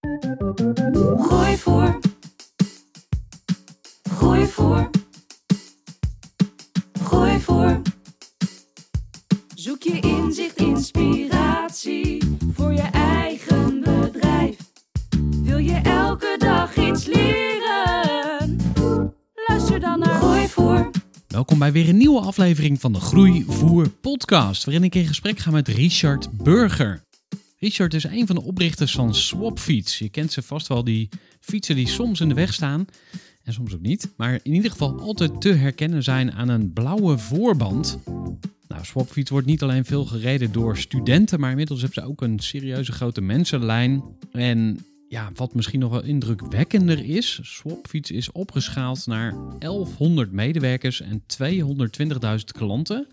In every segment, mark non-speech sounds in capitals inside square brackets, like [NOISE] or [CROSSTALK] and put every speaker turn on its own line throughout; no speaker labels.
Groeivoer. Groeivoer. Groeivoer. Zoek je inzicht, inspiratie voor je eigen bedrijf. Wil je elke dag iets leren? Luister dan naar Groeivoer.
Welkom bij weer een nieuwe aflevering van de Groeivoer podcast, waarin ik in gesprek ga met Richard Burger. Richard is een van de oprichters van Swapfiets. Je kent ze vast wel, die fietsen die soms in de weg staan en soms ook niet, maar in ieder geval altijd te herkennen zijn aan een blauwe voorband. Nou, Swapfiets wordt niet alleen veel gereden door studenten, maar inmiddels hebben ze ook een serieuze grote mensenlijn. En ja, wat misschien nog wel indrukwekkender is, Swapfiets is opgeschaald naar 1100 medewerkers en 220.000 klanten.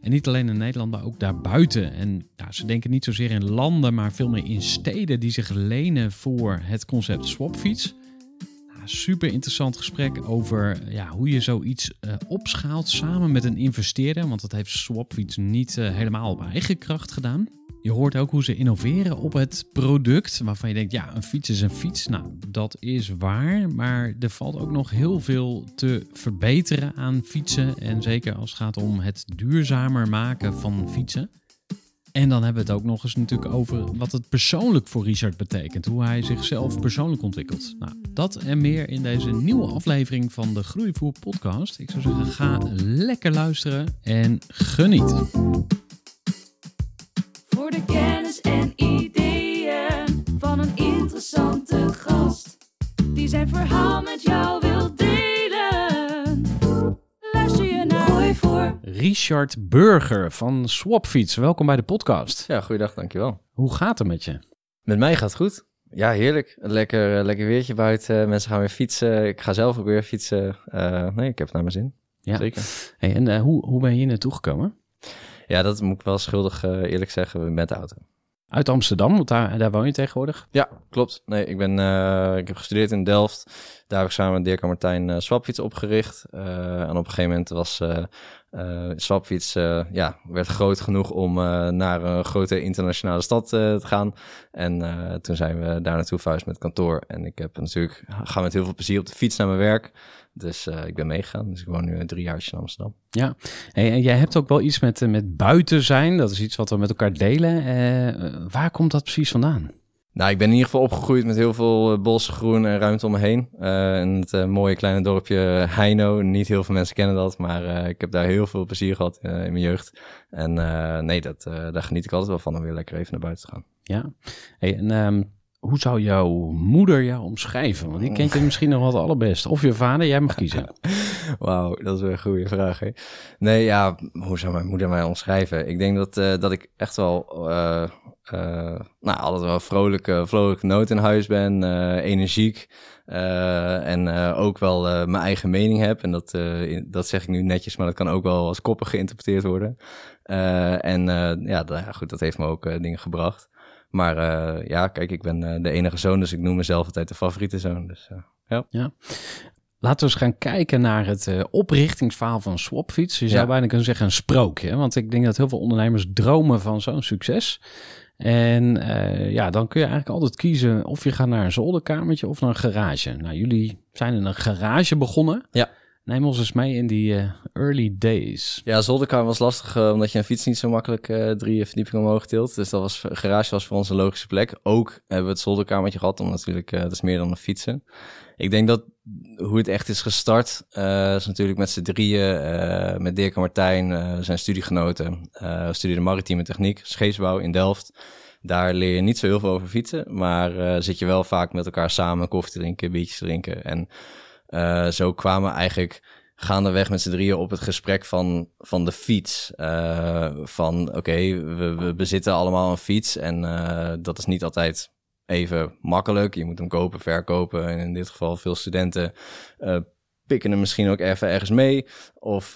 En niet alleen in Nederland, maar ook daarbuiten. En ze denken niet zozeer in landen, maar veel meer in steden die zich lenen voor het concept swapfiets. Super interessant gesprek over ja, hoe je zoiets eh, opschaalt samen met een investeerder. Want dat heeft Swapfiets niet eh, helemaal op eigen kracht gedaan. Je hoort ook hoe ze innoveren op het product. Waarvan je denkt, ja, een fiets is een fiets. Nou, dat is waar. Maar er valt ook nog heel veel te verbeteren aan fietsen. En zeker als het gaat om het duurzamer maken van fietsen. En dan hebben we het ook nog eens natuurlijk over wat het persoonlijk voor Richard betekent. Hoe hij zichzelf persoonlijk ontwikkelt. Nou, dat en meer in deze nieuwe aflevering van de Groeivoer podcast. Ik zou zeggen, ga lekker luisteren en geniet.
Voor de kennis en ideeën van een interessante gast. Die zijn verhaal met jou wil Groeivoer.
Richard Burger van Swapfiets. Welkom bij de podcast.
Ja, goeiedag, dankjewel.
Hoe gaat het met je?
Met mij gaat het goed. Ja, heerlijk. Een lekker, eh, lekker weertje buiten. Mensen gaan weer fietsen. Ik ga zelf ook weer fietsen. Eh, nee, ik heb het naar mijn zin.
Ja.
Zeker.
Hey, en eh, hoe, hoe ben je hier naartoe gekomen?
Ja, dat moet ik wel schuldig eh, eerlijk zeggen met de auto.
Uit Amsterdam, want daar, daar woon je tegenwoordig.
Ja, klopt. Nee, ik, ben, eh, ik heb gestudeerd in Delft. Daar heb ik samen met Dirk en Martijn eh, Swapfiets opgericht. Eh, en op een gegeven moment was eh, Swapfiets eh, ja, werd groot genoeg om eh, naar een grote internationale stad te gaan. En toen zijn we daar naartoe verhuisd met kantoor. En ik heb natuurlijk, ga met heel veel plezier op de fiets naar mijn werk. Dus ik ben meegegaan. Dus ik woon nu drie jaar in Amsterdam.
Ja, hey, en jij hebt ook wel iets met, met buiten zijn. Dat is iets wat we met elkaar delen. Waar komt dat precies vandaan?
Nou, ik ben in ieder geval opgegroeid met heel veel eh, bos, groen en ruimte om me heen. Eh, in het eh, mooie kleine dorpje Heino. Niet heel veel mensen kennen dat, maar eh, ik heb daar heel veel plezier gehad eh, in mijn jeugd. En eh, nee, dat, eh, daar geniet ik altijd wel van om weer lekker even naar buiten te gaan.
Ja, hey, en ehm, hoe zou jouw moeder jou omschrijven? Want die kent je misschien nog wel het allerbest. Of je vader, jij mag kiezen. [LAUGHS]
Wauw, dat is weer een goede vraag. Hè? Nee, ja, hoe zou mijn moeder mij omschrijven? Ik denk dat, eh, dat ik echt wel, eh, eh, nou, altijd wel vrolijke, vrolijke noot in huis ben, energiek. en ook wel mijn eigen mening heb. En dat, in- dat zeg ik nu netjes, maar dat kan ook wel als koppig geïnterpreteerd worden. En ja, dat, ja, goed, dat heeft me ook dingen gebracht. Maar eh, ja, kijk, ik ben eh, de enige zoon, dus ik noem mezelf altijd de favoriete zoon. Dus eh, ja.
Laten we eens gaan kijken naar het oprichtingsverhaal van Swapfiets. Je zou
Ja.
bijna kunnen zeggen een sprookje. Want ik denk dat heel veel ondernemers dromen van zo'n succes. En ja, dan kun je eigenlijk altijd kiezen of je gaat naar een zolderkamertje of naar een garage. Nou, jullie zijn in een garage begonnen.
Ja.
Neem ons eens mee in die eh, early days.
Ja, zolderkamer was lastig eh, omdat je een fiets niet zo makkelijk eh, drie verdiepingen omhoog tilt. Dus dat was, garage was voor ons een logische plek. Ook hebben we het zolderkamertje gehad, omdat natuurlijk, dat is meer dan een fietsen. Ik denk dat hoe het echt is gestart, is natuurlijk met z'n drieën, met Dirk en Martijn, zijn studiegenoten. we studeerden maritieme techniek, scheepsbouw in Delft. Daar leer je niet zo heel veel over fietsen, maar zit je wel vaak met elkaar samen koffie drinken, biertjes drinken. En zo kwamen eigenlijk gaandeweg met z'n drieën op het gesprek van, van de fiets. Uh, van oké, we, bezitten allemaal een fiets en uh, dat is niet altijd even makkelijk. Je moet hem kopen, verkopen. En in dit geval veel studenten pikken hem misschien ook even ergens mee. Of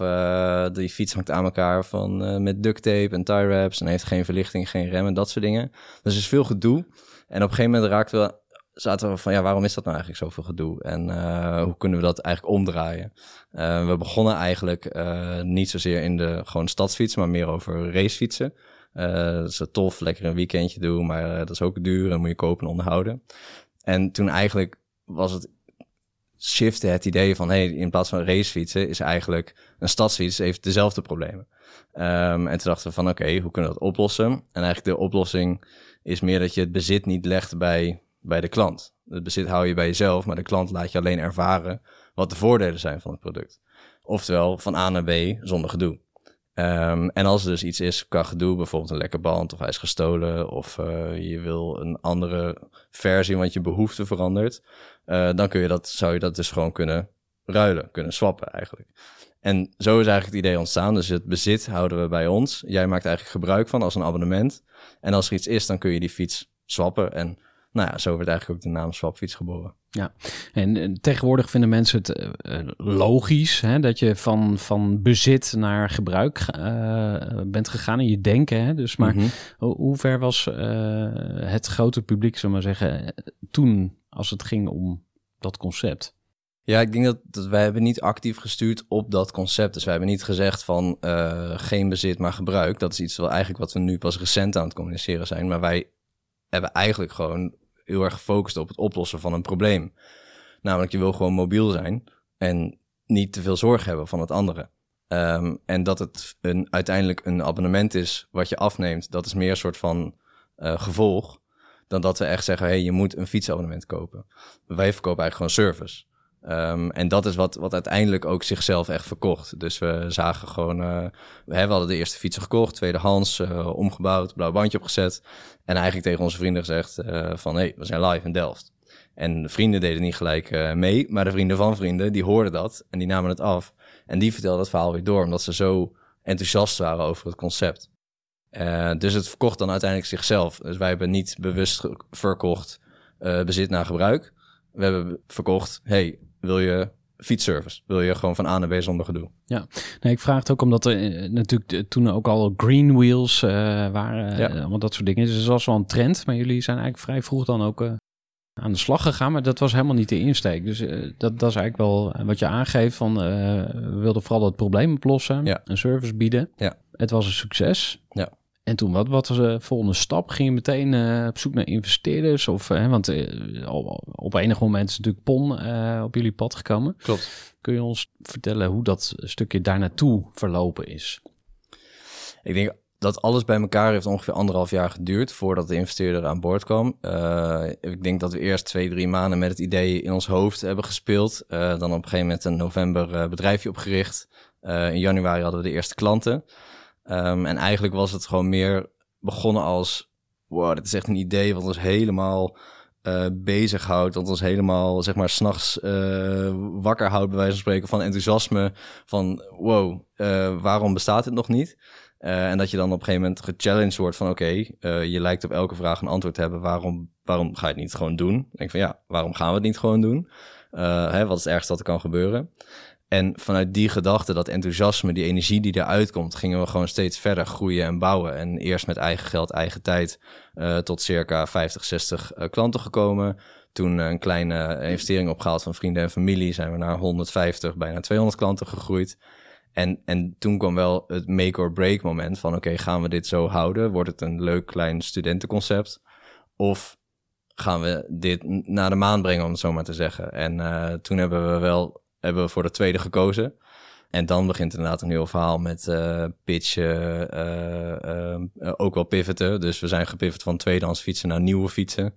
die fiets hangt aan elkaar van, met duct tape en tie wraps en heeft geen verlichting, geen remmen, dat soort dingen. Dus er is veel gedoe. En op een gegeven moment raakten we zaten we van ja, waarom is dat nou eigenlijk zoveel gedoe? En uh, hoe kunnen we dat eigenlijk omdraaien? Uh, we begonnen eigenlijk uh, niet zozeer in de gewoon stadsfietsen, maar meer over racefietsen. dat is tof, lekker een weekendje doen, maar dat is ook duur en moet je kopen en onderhouden. En toen eigenlijk was het shiften het idee van hey, in plaats van racefietsen is eigenlijk een stadsfiets heeft dezelfde problemen. Um, en toen dachten we van oké, hoe kunnen we dat oplossen? En eigenlijk de oplossing is meer dat je het bezit niet legt bij bij de klant. Het bezit hou je bij jezelf, maar de klant laat je alleen ervaren wat de voordelen zijn van het product. Oftewel van A naar B zonder gedoe. Um, en als er dus iets is qua gedoe, bijvoorbeeld een lekker band of hij is gestolen of uh, je wil een andere versie, want je behoefte verandert, uh, dan kun je dat, zou je dat dus gewoon kunnen ruilen, kunnen swappen eigenlijk. En zo is eigenlijk het idee ontstaan. Dus het bezit houden we bij ons. Jij maakt eigenlijk gebruik van als een abonnement. En als er iets is, dan kun je die fiets swappen. En nou ja, zo werd eigenlijk ook de naam Swapfiets geboren.
Ja, en eh, tegenwoordig vinden mensen het uh, logisch hè, dat je van, van bezit naar gebruik uh, bent gegaan in je denken. Hè? Dus maar mm hoe ver was het grote publiek, zullen maar zeggen, toen als het ging om dat concept?
Ja, ik denk dat, dat wij hebben niet actief gestuurd op dat concept. Dus wij hebben niet gezegd van geen bezit, maar gebruik. Dat is iets wel eigenlijk wat we nu pas recent aan het communiceren zijn. Maar wij hebben eigenlijk gewoon heel erg gefocust op het oplossen van een probleem. Namelijk, je wil gewoon mobiel zijn en niet te veel zorg hebben van het andere. Um, en dat het een, uiteindelijk een abonnement is wat je afneemt, dat is meer een soort van uh, gevolg. Dan dat we echt zeggen, hey, je moet een fietsabonnement kopen. Wij verkopen eigenlijk gewoon service. Um, en dat is wat, wat uiteindelijk ook zichzelf echt verkocht. Dus we zagen gewoon, uh, we hadden de eerste fietsen gekocht, tweedehands, uh, omgebouwd, blauw bandje opgezet. En eigenlijk tegen onze vrienden gezegd uh, van, hé, hey, we zijn live in Delft. En de vrienden deden niet gelijk mee, maar de vrienden van vrienden, die hoorden dat en die namen het af. En die vertelden het verhaal weer door, omdat ze zo enthousiast waren over het concept. dus het verkocht dan uiteindelijk zichzelf. Dus wij hebben niet bewust verkocht bezit naar gebruik. We hebben verkocht, hey, wil je fietsservice. Wil je gewoon van A naar B zonder gedoe.
Ja, nee, ik vraag het ook omdat er eh, natuurlijk toen ook al green wheels uh, waren. Ja. allemaal dat soort dingen. Dus het was wel een trend. Maar jullie zijn eigenlijk vrij vroeg dan ook uh, aan de slag gegaan. Maar dat was helemaal niet de insteek. Dus uh, dat, dat is eigenlijk wel wat je aangeeft van... we wilden vooral het probleem oplossen. Ja. Een service bieden.
Ja.
Het was een succes.
Ja.
En toen, wat, wat was de volgende stap? Ging je meteen uh, op zoek naar investeerders? Of, uh, want uh, op enig moment is natuurlijk PON op jullie pad gekomen.
Klopt.
Kun je ons vertellen hoe dat stukje daar naartoe verlopen is?
Ik denk dat alles bij elkaar heeft ongeveer anderhalf jaar geduurd voordat de investeerder aan boord kwam. ik denk dat we eerst twee, drie maanden met het idee in ons hoofd hebben gespeeld. dan op een gegeven moment een november bedrijfje opgericht. in januari hadden we de eerste klanten. Um, en eigenlijk was het gewoon meer begonnen als... Wow, dit is echt een idee wat ons helemaal uh, bezighoudt. Dat ons helemaal, zeg maar, s'nachts uh, wakker houdt, bij wijze van spreken, van enthousiasme. Van, wow, uh, waarom bestaat het nog niet? en dat je dan op een gegeven moment gechallenged wordt van... oké, je lijkt op elke vraag een antwoord te hebben. Waarom, waarom ga je het niet gewoon doen? Ik denk van, ja, waarom gaan we het niet gewoon doen? Hè, wat is het ergste wat er kan gebeuren? En vanuit die gedachte, dat enthousiasme, die energie die eruit komt, gingen we gewoon steeds verder groeien en bouwen. En eerst met eigen geld, eigen tijd, uh, tot circa 50, 60 uh, klanten gekomen. Toen uh, een kleine investering opgehaald van vrienden en familie, zijn we naar 150, bijna 200 klanten gegroeid. En, en toen kwam wel het make or break moment van oké, gaan we dit zo houden? Wordt het een leuk klein studentenconcept? Of gaan we dit naar de maan brengen, om het zo maar te zeggen? En toen hebben we wel hebben we voor de tweede gekozen. En dan begint inderdaad een heel verhaal met uh, pitchen, uh, uh, ook wel pivoten. Dus we zijn gepivot van tweedehands fietsen naar nieuwe fietsen.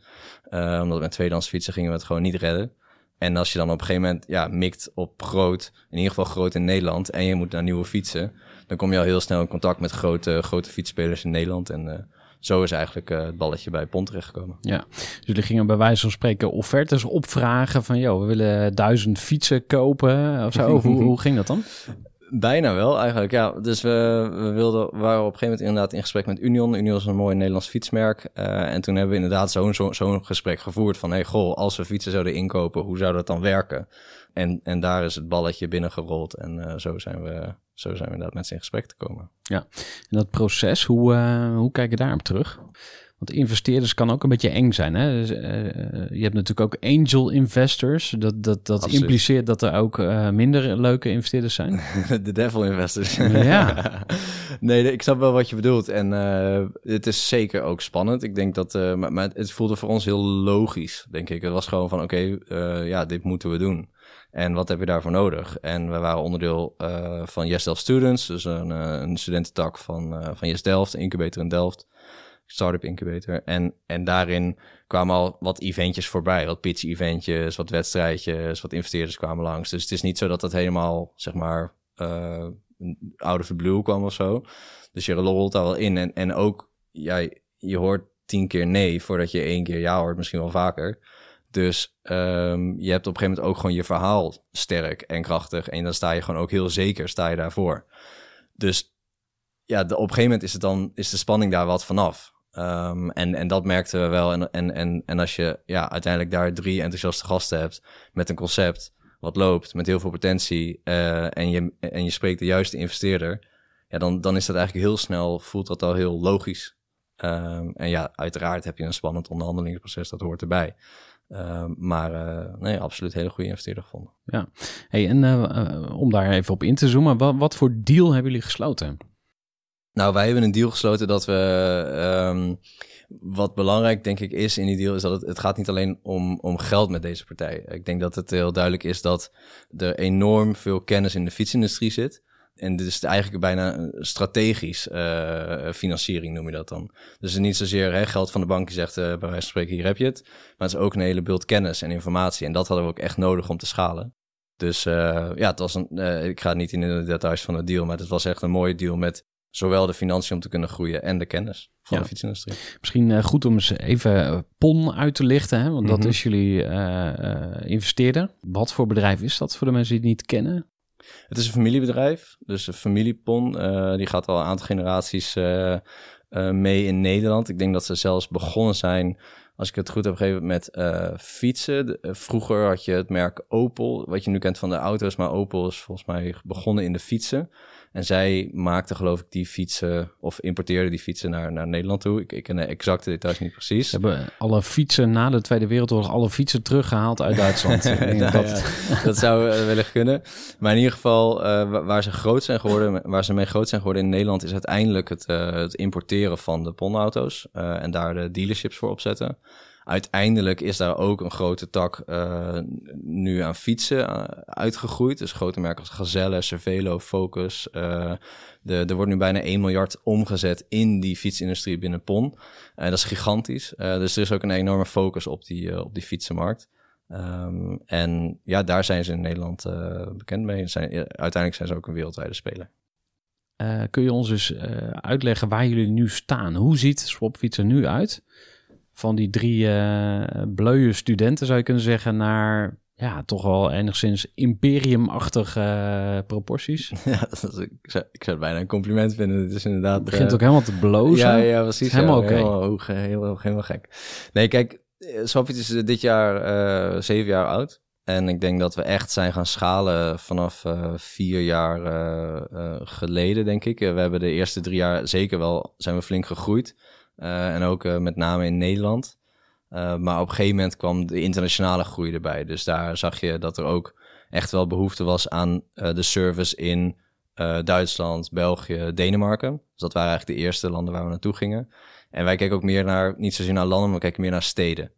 omdat met tweedehands fietsen gingen we het gewoon niet redden. En als je dan op een gegeven moment ja, mikt op groot, in ieder geval groot in Nederland, en je moet naar nieuwe fietsen, dan kom je al heel snel in contact met grote, grote fietsspelers in Nederland. En zo is eigenlijk uh, het balletje bij Pont terechtgekomen.
Ja, dus jullie gingen bij wijze van spreken offertes opvragen van, joh, we willen duizend fietsen kopen of zo. hoe, [LAUGHS] hoe ging dat dan?
Bijna wel, eigenlijk. Ja, dus we, we, wilden, waren op een gegeven moment inderdaad in gesprek met Union. Union is een mooi Nederlands fietsmerk. Uh, en toen hebben we inderdaad zo'n zo, zo'n gesprek gevoerd van... hey, goh, als we fietsen zouden inkopen, hoe zou dat dan werken? En, en daar is het balletje binnengerold. En uh, zo, zijn we, zo zijn we inderdaad met ze in gesprek te komen.
Ja, en dat proces, hoe, uh, hoe kijk je daarop terug? Want investeerders kan ook een beetje eng zijn. Hè? Dus, uh, je hebt natuurlijk ook angel investors. Dat, dat, dat impliceert dat er ook uh, minder leuke investeerders zijn. [LAUGHS]
De devil investors. Ja. [LAUGHS] nee, ik snap wel wat je bedoelt. En uh, het is zeker ook spannend. Ik denk dat, maar, maar, het voelde voor ons heel logisch, denk ik. Het was gewoon van, oké, okay, ja, dit moeten we doen. En wat heb je daarvoor nodig? En we waren onderdeel uh, van Yes Delft Students, dus een, uh, een studententak van, uh, van Yes incubator in Delft, startup incubator. En, en daarin kwamen al wat eventjes voorbij, wat pitch-eventjes, wat wedstrijdjes, wat investeerders kwamen langs. Dus het is niet zo dat dat helemaal, zeg maar, out of the blue kwam of zo. Dus je rolt daar wel in. En, en ook, ja, je hoort tien keer nee voordat je één keer ja hoort, misschien wel vaker. Dus um, je hebt op een gegeven moment ook gewoon je verhaal sterk en krachtig. En dan sta je gewoon ook heel zeker, sta je daarvoor. Dus ja, de, op een gegeven moment is, het dan, is de spanning daar wat vanaf. Um, en, en dat merkten we wel. En, en, en, en als je ja, uiteindelijk daar drie enthousiaste gasten hebt met een concept wat loopt, met heel veel potentie, uh, en, je, en je spreekt de juiste investeerder, ja, dan, dan is dat eigenlijk heel snel, voelt dat al heel logisch. Um, en ja, uiteraard heb je een spannend onderhandelingsproces, dat hoort erbij. Uh, maar uh, nee, absoluut hele goede investeerder gevonden.
Ja, hey, en uh, om daar even op in te zoomen, wat, wat, voor deal hebben jullie gesloten?
Nou, wij hebben een deal gesloten dat we. Um, wat belangrijk denk ik is in die deal, is dat het, het gaat niet alleen om, om geld met deze partij. Ik denk dat het heel duidelijk is dat er enorm veel kennis in de fietsindustrie zit. En dit is eigenlijk bijna strategisch uh, financiering, noem je dat dan. Dus het is niet zozeer hè, geld van de bank die zegt, uh, bij wijze van spreken, hier heb je het. Maar het is ook een hele bult kennis en informatie. En dat hadden we ook echt nodig om te schalen. Dus uh, ja, het was een, ik ga niet in de details van het deal, maar het was echt een mooie deal met zowel de financiën om te kunnen groeien en de kennis van
Ja.
de fietsindustrie.
Misschien goed om eens even PON uit te lichten, hè? want dat
Mhm.
is jullie investeerder. Wat voor bedrijf is dat voor de mensen die het niet kennen?
Het is een familiebedrijf, dus een familiepon. eh, die gaat al een aantal generaties eh, eh, mee in Nederland. Ik denk dat ze zelfs begonnen zijn, als ik het goed heb gegeven, met fietsen. Vroeger had je het merk Opel, wat je nu kent van de auto's, maar Opel is volgens mij begonnen in de fietsen. En zij maakten geloof ik die fietsen, of importeerden die fietsen naar, naar Nederland toe. Ik, ik ken de exacte details niet precies.
Ze hebben alle fietsen na de Tweede Wereldoorlog, alle fietsen teruggehaald uit Duitsland. [LAUGHS]
Nou
dat,
ja, dat zou eh, wellicht kunnen. Maar in ieder geval, eh, wa- waar ze groot zijn geworden, waar ze mee groot zijn geworden in Nederland, is uiteindelijk het, eh, het importeren van de ponauto's en daar de dealerships voor opzetten. Uiteindelijk is daar ook een grote tak eh, nu aan fietsen eh, uitgegroeid. Dus grote merken als Gazelle, Cervelo, Focus. eh, de, er wordt nu bijna 1 miljard omgezet in die fietsindustrie binnen PON. En dat is gigantisch. Dus er is ook een enorme focus op die, op die fietsenmarkt. Ehm, en ja, daar zijn ze in Nederland bekend mee. Zijn, uiteindelijk zijn ze ook een wereldwijde speler.
Kun je ons dus uitleggen waar jullie nu staan? Hoe ziet Swapfiets er nu uit? Van die drie eh bleuwe studenten zou je kunnen zeggen naar ja, toch wel enigszins imperiumachtige eh, proporties. [LAUGHS]
Ja, dat is, ik, zou, ik zou het bijna een compliment vinden. Het is inderdaad...
begint
eh,
ook helemaal te blozen.
Ja, ja, precies.
Is helemaal oké.
Helemaal, hoog, heel, helemaal gek. Nee, kijk, Swapfiets is dit jaar zeven jaar oud. En ik denk dat we echt zijn gaan schalen vanaf vier jaar geleden, denk ik. We hebben de eerste drie jaar zeker wel zijn we flink gegroeid. Eh, en ook eh, met name in Nederland. Eh, maar op een gegeven moment kwam de internationale groei erbij. Dus daar zag je dat er ook echt wel behoefte was aan de service in Duitsland, België, Denemarken. Dus dat waren eigenlijk de eerste landen waar we naartoe gingen. En wij keken ook meer naar, niet zozeer naar landen, maar we keken meer naar steden.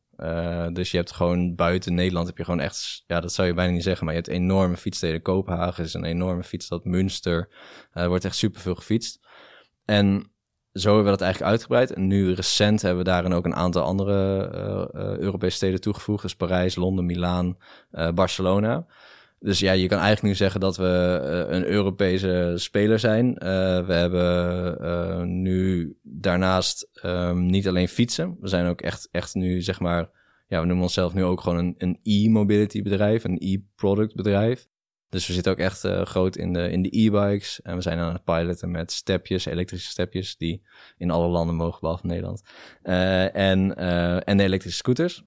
Dus je hebt gewoon buiten Nederland heb je gewoon echt, ja, dat zou je bijna niet zeggen, maar je hebt enorme fietssteden. Kopenhagen is een enorme fietsstad, Münster. Er wordt echt superveel gefietst. En zo hebben we dat eigenlijk uitgebreid. En nu recent hebben we daarin ook een aantal andere uh, Europese steden toegevoegd. Dus Parijs, Londen, Milaan, Barcelona. Dus ja, je kan eigenlijk nu zeggen dat we een Europese speler zijn. We hebben nu daarnaast um, niet alleen fietsen. We zijn ook echt, echt nu, zeg maar, ja, we noemen onszelf nu ook gewoon een, een e-mobility bedrijf, een e-product bedrijf. Dus we zitten ook echt groot in de, in de e-bikes. En we zijn aan het piloten met stepjes, elektrische stepjes, die in alle landen mogen, behalve Nederland. en, en de elektrische scooters.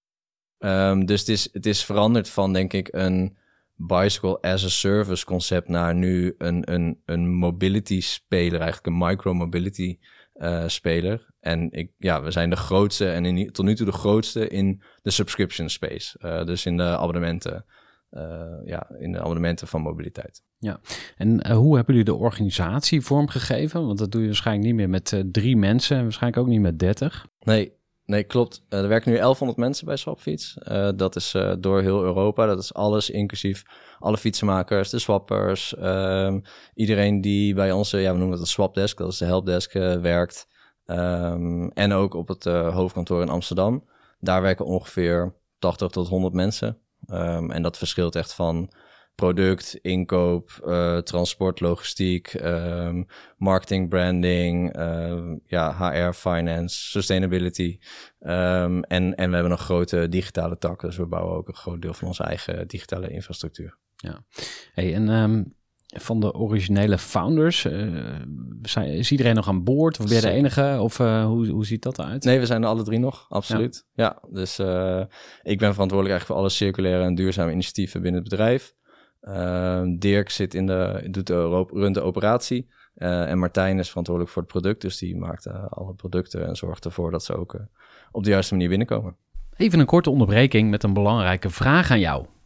Um, dus het is, het is veranderd van, denk ik, een bicycle as a service concept naar nu een, een, een mobility speler, eigenlijk een micro mobility uh, speler. En ik, ja, we zijn de grootste en tot nu toe de grootste in de subscription space. Dus in de abonnementen. Uh, ja, in de abonnementen van mobiliteit.
Ja, en hoe hebben jullie de organisatie vormgegeven? Want dat doe je waarschijnlijk niet meer met drie mensen en waarschijnlijk ook niet met dertig.
Nee, Nee, klopt. Er werken nu 1100 mensen bij Swapfiets. Uh, dat is uh, door heel Europa. Dat is alles inclusief alle fietsenmakers, de swappers. Um, iedereen die bij onze, ja, we noemen het een swapdesk, dat is de helpdesk, werkt. Um, en ook op het hoofdkantoor in Amsterdam. Daar werken ongeveer 80 tot 100 mensen. Um, en dat verschilt echt van product, inkoop, uh, transport, logistiek, um, marketing, branding, uh, ja, HR, finance, sustainability. En, en we hebben een grote digitale tak, dus we bouwen ook een groot deel van onze eigen digitale infrastructuur.
Ja, hey, en van de originele founders, uh, zijn, is iedereen nog aan boord? Of ben je de enige? Of uh, hoe, hoe ziet dat eruit?
Nee, we zijn er alle drie nog, absoluut. Ja, ja dus uh, ik ben verantwoordelijk eigenlijk voor alle circulaire en duurzame initiatieven binnen het bedrijf. Uh, Dirk zit in de, doet de, runt de operatie. Uh, en Martijn is verantwoordelijk voor het product. Dus die maakt uh, alle producten en zorgt ervoor dat ze ook op de juiste manier binnenkomen.
Even een korte onderbreking met een belangrijke vraag aan jou.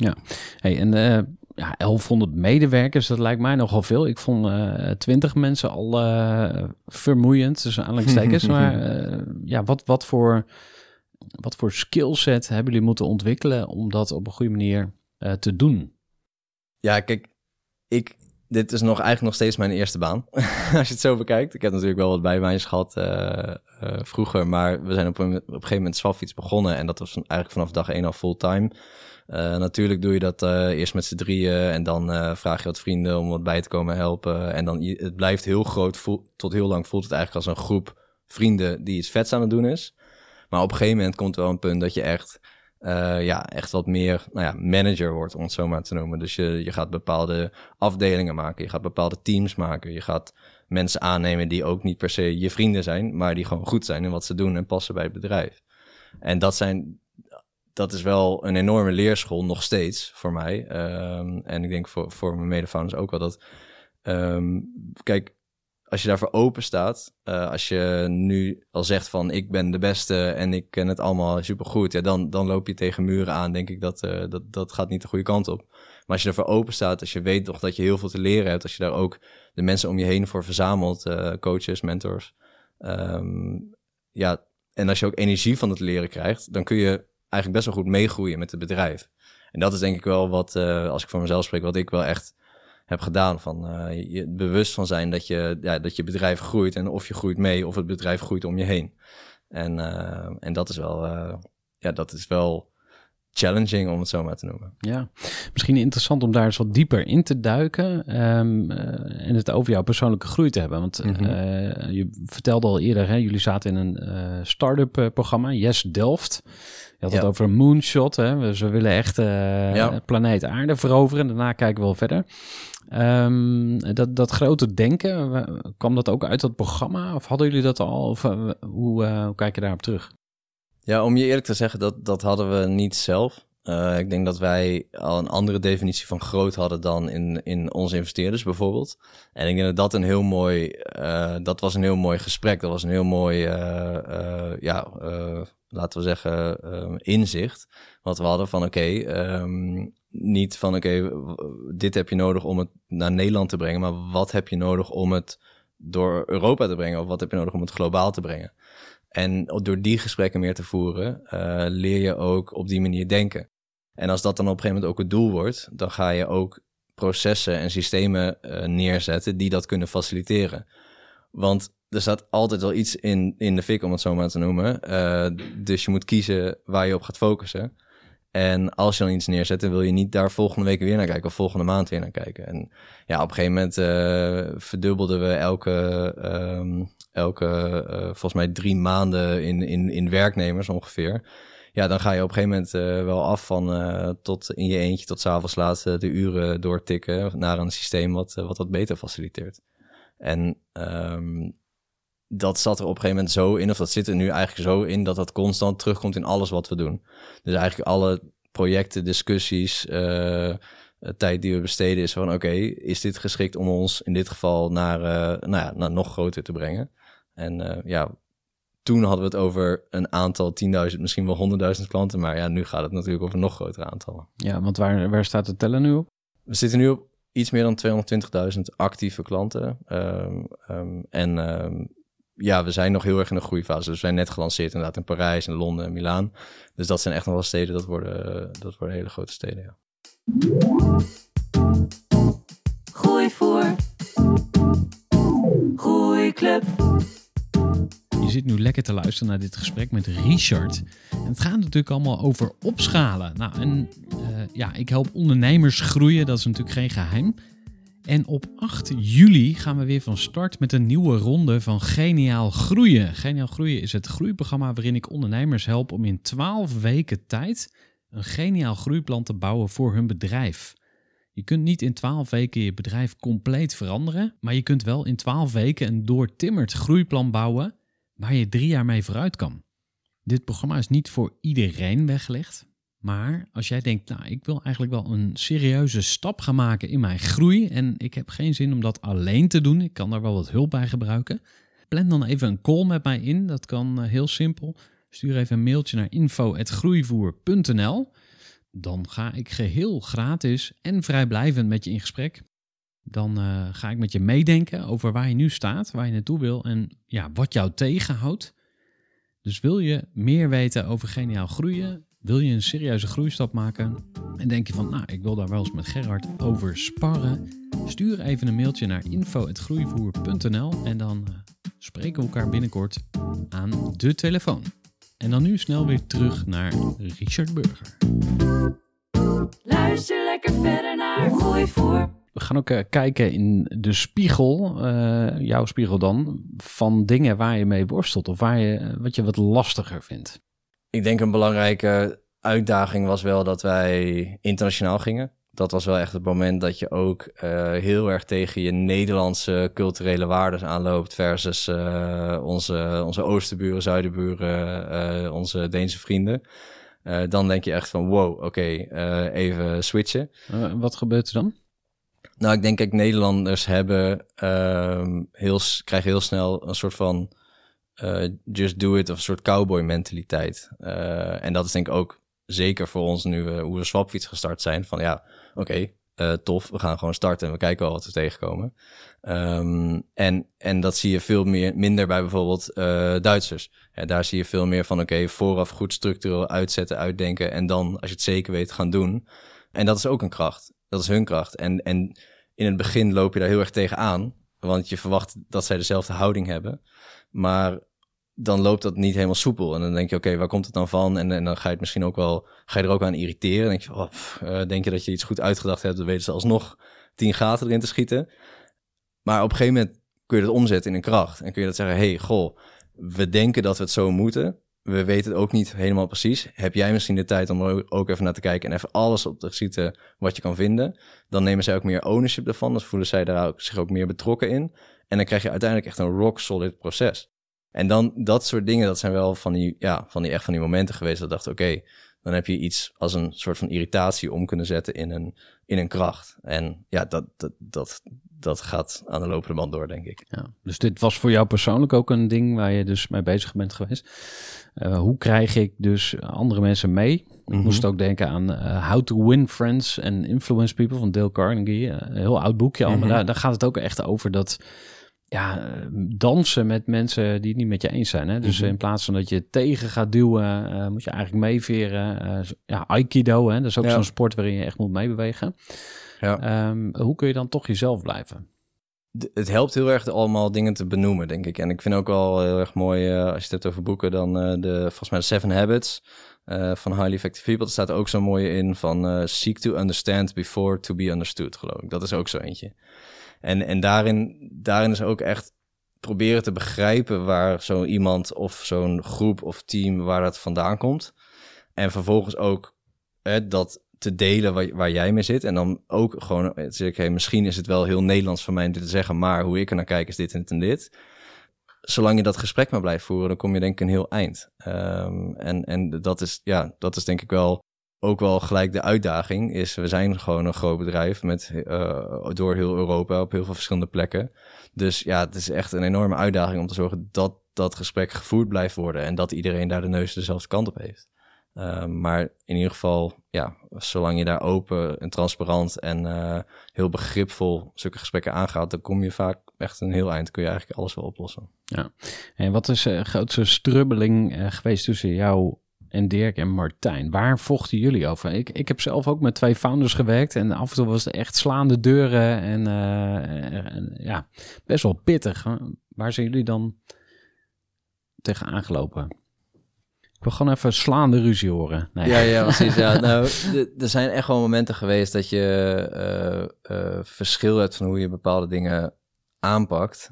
Ja, hey, en uh, ja, 1100 medewerkers, dat lijkt mij nogal veel. Ik vond uh, eh, 20 mensen al uh, vermoeiend, tussen aanhalingstekens. [LAUGHS] maar ja, wat, wat voor wat voor skillset hebben jullie moeten ontwikkelen om dat op een goede manier te doen?
Ja, kijk, ik, dit is nog eigenlijk nog steeds mijn eerste baan. [LAUGHS] Als je het zo bekijkt. Ik heb natuurlijk wel wat bijbaantjes gehad uh, uh, vroeger, maar we zijn op een, op een gegeven moment Swapfiets begonnen en dat was eigenlijk vanaf dag één al fulltime. Natuurlijk doe je dat eerst met z'n drieën en dan vraag je wat vrienden om wat bij te komen helpen. En dan het blijft heel groot, tot heel lang voelt het eigenlijk als een groep vrienden die iets vets aan het doen is. Maar op een gegeven moment komt er wel een punt dat je echt, ja, echt wat meer nou ja, manager wordt, om het zo maar te noemen. Dus je, je gaat bepaalde afdelingen maken, je gaat bepaalde teams maken, je gaat mensen aannemen die ook niet per se je vrienden zijn, maar die gewoon goed zijn in wat ze doen en passen bij het bedrijf. En dat zijn, dat is wel een enorme leerschool nog steeds voor mij. Um, en ik denk voor, voor mijn medefounders ook wel dat. Um, kijk, als je daarvoor open staat, uh, als je nu al zegt van ik ben de beste en ik ken het allemaal supergoed, ja, dan, dan loop je tegen muren aan, denk ik dat, uh, dat dat gaat niet de goede kant op. Maar als je ervoor open staat, als je weet toch dat je heel veel te leren hebt, als je daar ook de mensen om je heen voor verzamelt, uh, coaches, mentors, um, ja, en als je ook energie van het leren krijgt, dan kun je eigenlijk best wel goed meegroeien met het bedrijf. En dat is denk ik wel wat, als ik voor mezelf spreek, wat ik wel echt heb gedaan. Van uh, je bewust van zijn dat je, ja, dat je bedrijf groeit en of je groeit mee of het bedrijf groeit om je heen. En, uh, en dat is wel, ja, dat is wel challenging, om het zo maar te noemen.
Ja, misschien interessant om daar eens wat dieper in te duiken ehm, eh, en het over jouw persoonlijke groei te hebben. Want
Mhm.
eh, je vertelde al eerder, hè, jullie zaten in een eh start-up programma, Yes Delft. Je had het over een moonshot, hè? Dus we willen echt
Ja.
planeet aarde veroveren. Daarna kijken we wel verder. Ehm, dat, dat grote denken, wa- kwam dat ook uit dat programma? Of hadden jullie dat al? Of hoe, hoe kijk je daarop terug?
Ja, om je eerlijk te zeggen, dat, dat hadden we niet zelf. Eh, ik denk dat wij al een andere definitie van groot hadden dan in, in onze investeerders bijvoorbeeld. En ik denk dat dat een heel mooi, eh, dat was een heel mooi gesprek. Dat was een heel mooi, eh, ja, laten we zeggen, inzicht. Wat we hadden van oké, ehm, niet van oké, dit heb je nodig om het naar Nederland te brengen. Maar wat heb je nodig om het door Europa te brengen? Of wat heb je nodig om het globaal te brengen? En door die gesprekken meer te voeren, eh, leer je ook op die manier denken. En als dat dan op een gegeven moment ook het doel wordt, dan ga je ook processen en systemen eh, neerzetten die dat kunnen faciliteren. Want er staat altijd wel iets in, in de fik, om het zo maar te noemen. Eh, dus je moet kiezen waar je op gaat focussen. En als je dan iets neerzet, dan wil je niet daar volgende week weer naar kijken of volgende maand weer naar kijken. En ja, op een gegeven moment eh, verdubbelden we elke, ehm, elke eh, volgens mij drie maanden in, in, in werknemers ongeveer. Ja, dan ga je op een gegeven moment eh, wel af van eh, tot in je eentje tot s'avonds laat de uren doortikken naar een systeem wat, wat dat beter faciliteert. En ehm, dat zat er op een gegeven moment zo in, of dat zit er nu eigenlijk zo in, dat dat constant terugkomt in alles wat we doen. Dus eigenlijk alle projecten, discussies, eh, tijd die we besteden is van oké, is dit geschikt om ons in dit geval naar, nou ja, naar nog groter te brengen? En eh, ja, toen hadden we het over een aantal 10.000, misschien wel 100.000 klanten, maar ja, nu gaat het natuurlijk over nog grotere aantallen.
Ja, want waar, waar staat het tellen nu op?
We zitten nu op iets meer dan 220.000 actieve klanten. Ehm, ehm, en ehm, ja, we zijn nog heel erg in de groeifase. Dus we zijn net gelanceerd inderdaad in Parijs, en Londen en Milaan. Dus dat zijn echt nog wel steden, dat worden, dat worden hele grote steden, ja.
Groeivoer. Groeiclub.
Je zit nu lekker te luisteren naar dit gesprek met Richard. En het gaat natuurlijk allemaal over opschalen. Nou, en eh, ja, ik help ondernemers groeien, dat is natuurlijk geen geheim. En op 8 juli gaan we weer van start met een nieuwe ronde van Geniaal Groeien. Geniaal Groeien is het groeiprogramma waarin ik ondernemers help om in 12 weken tijd een geniaal groeiplan te bouwen voor hun bedrijf. Je kunt niet in 12 weken je bedrijf compleet veranderen, maar je kunt wel in 12 weken een doortimmerd groeiplan bouwen waar je drie jaar mee vooruit kan. Dit programma is niet voor iedereen weggelegd. Maar als jij denkt, nou, ik wil eigenlijk wel een serieuze stap gaan maken in mijn groei. En ik heb geen zin om dat alleen te doen. Ik kan daar wel wat hulp bij gebruiken. Plan dan even een call met mij in. Dat kan eh, heel simpel. Stuur even een mailtje naar info.groeivoer.nl. Dan ga ik geheel gratis en vrijblijvend met je in gesprek. Dan eh, ga ik met je meedenken over waar je nu staat, waar je naartoe wil en ja, wat jou tegenhoudt. Dus wil je meer weten over geniaal groeien? Wil je een serieuze groeistap maken? En denk je van, nou, ik wil daar wel eens met Gerard over sparren? Stuur even een mailtje naar info.groeivoer.nl en dan eh, spreken we elkaar binnenkort aan de telefoon. En dan nu snel weer terug naar Richard Burger.
Luister lekker verder naar Groeivoer.
We gaan ook eh, kijken in de spiegel, eh, jouw spiegel dan, van dingen waar je mee worstelt of waar je, eh, wat je wat lastiger vindt.
Ik denk een belangrijke uitdaging was wel dat wij internationaal gingen. Dat was wel echt het moment dat je ook eh, heel erg tegen je Nederlandse culturele waarden aanloopt versus eh, onze, onze oosterburen, zuidenburen, eh, onze Deense vrienden. Dan denk je echt van wow, oké, even switchen.
Wat gebeurt er dan?
Nou, ik denk kijk, Nederlanders hebben ehm, heel, krijgen heel snel een soort van just do it of een soort cowboy mentaliteit. En dat is denk ik ook zeker voor ons nu we hoe we Swapfiets gestart zijn. Van ja, oké, eh, tof, we gaan gewoon starten en we kijken wel wat we tegenkomen. Ehm, en, en dat zie je veel meer, minder bij bijvoorbeeld eh, Duitsers. Daar zie je veel meer van oké, vooraf goed structureel uitzetten, uitdenken en dan als je het zeker weet gaan doen. En dat is ook een kracht. Dat is hun kracht. En, en in het begin loop je daar heel erg tegen aan. Want je verwacht dat zij dezelfde houding hebben. Maar dan loopt dat niet helemaal soepel. En dan denk je, oké, waar komt het dan van? En, en dan ga je het misschien ook wel, ga je er ook aan irriteren. Denk je, oh, eh, denk je dat je iets goed uitgedacht hebt, dan weten ze alsnog tien gaten erin te schieten. Maar op een gegeven moment kun je dat omzetten in een kracht. En kun je dat zeggen, hey, goh, we denken dat we het zo moeten. We weten het ook niet helemaal precies. Heb jij misschien de tijd om er ook even naar te kijken en even alles op te schieten wat je kan vinden? Dan nemen zij ook meer ownership ervan. Dan voelen zij daar ook, zich ook meer betrokken in. En dan krijg je uiteindelijk echt een rock solid proces. En dan dat soort dingen, dat zijn wel van die, ja, van die echt van die momenten geweest. Dat ik dacht, oké, dan heb je iets als een soort van irritatie om kunnen zetten in een, in een kracht. En ja, dat, dat, dat, dat gaat aan de lopende band door, denk ik.
Ja, dus dit was voor jou persoonlijk ook een ding waar je dus mee bezig bent geweest. Uh, hoe krijg ik dus andere mensen mee? Ik
Mhm.
moest ook denken aan uh, How to Win Friends and Influence People van Dale Carnegie. Uh, een heel oud boekje al,
Mhm.
maar daar, daar gaat het ook echt over dat ja, eh, dansen met mensen die het niet met je eens zijn. Hè? Dus
Mhm.
in plaats van dat je tegen gaat duwen, uh, moet je eigenlijk meeveren. Uh, ja, Aikido, hè? dat is ook
Ja.
zo'n sport waarin je echt moet meebewegen.
Ja.
Um, hoe kun je dan toch jezelf blijven?
D- het helpt heel erg allemaal dingen te benoemen, denk ik. En ik vind ook wel heel erg mooi, uh, als je het hebt over boeken, dan de, volgens mij de Seven Habits uh, van Highly Effective People. Er staat ook zo mooi in van uh, seek to understand before to be understood, geloof ik. Dat is ook zo eentje. En, en daarin, daarin is ook echt proberen te begrijpen waar zo iemand of zo'n groep of team, waar dat vandaan komt. En vervolgens ook hè, dat te delen waar, jij mee zit. En dan ook gewoon zeg ik, hey, misschien is het wel heel Nederlands van mij om dit te zeggen, maar hoe ik er naar kijk is dit en dit en dit. Zolang je dat gesprek maar blijft voeren, dan kom je denk ik een heel eind. Um, en, en dat is, ja, dat is denk ik wel ook wel gelijk de uitdaging. Is we zijn gewoon een groot bedrijf met uh, door heel Europa op heel veel verschillende plekken. Dus ja, het is echt een enorme uitdaging om te zorgen dat dat gesprek gevoerd blijft worden en dat iedereen daar de neus dezelfde kant op heeft. Uh, maar in ieder geval, ja, zolang je daar open en transparant en uh, heel begripvol zulke gesprekken aangaat, dan kom je vaak echt een heel eind. Kun je eigenlijk alles wel oplossen.
Ja. En wat is de grootste strubbeling geweest tussen jou en Dirk en Martijn? Waar vochten jullie over? Ik, ik heb zelf ook met twee founders gewerkt en af en toe was het echt slaande deuren en, en ja, best wel pittig. Waar zijn jullie dan tegen aangelopen? Ik wil gewoon even slaande ruzie horen.
Nee. Ja, ja, precies. Ja. [LAUGHS] nou, er zijn echt wel momenten geweest dat je uh, uh, verschil hebt van hoe je bepaalde dingen aanpakt.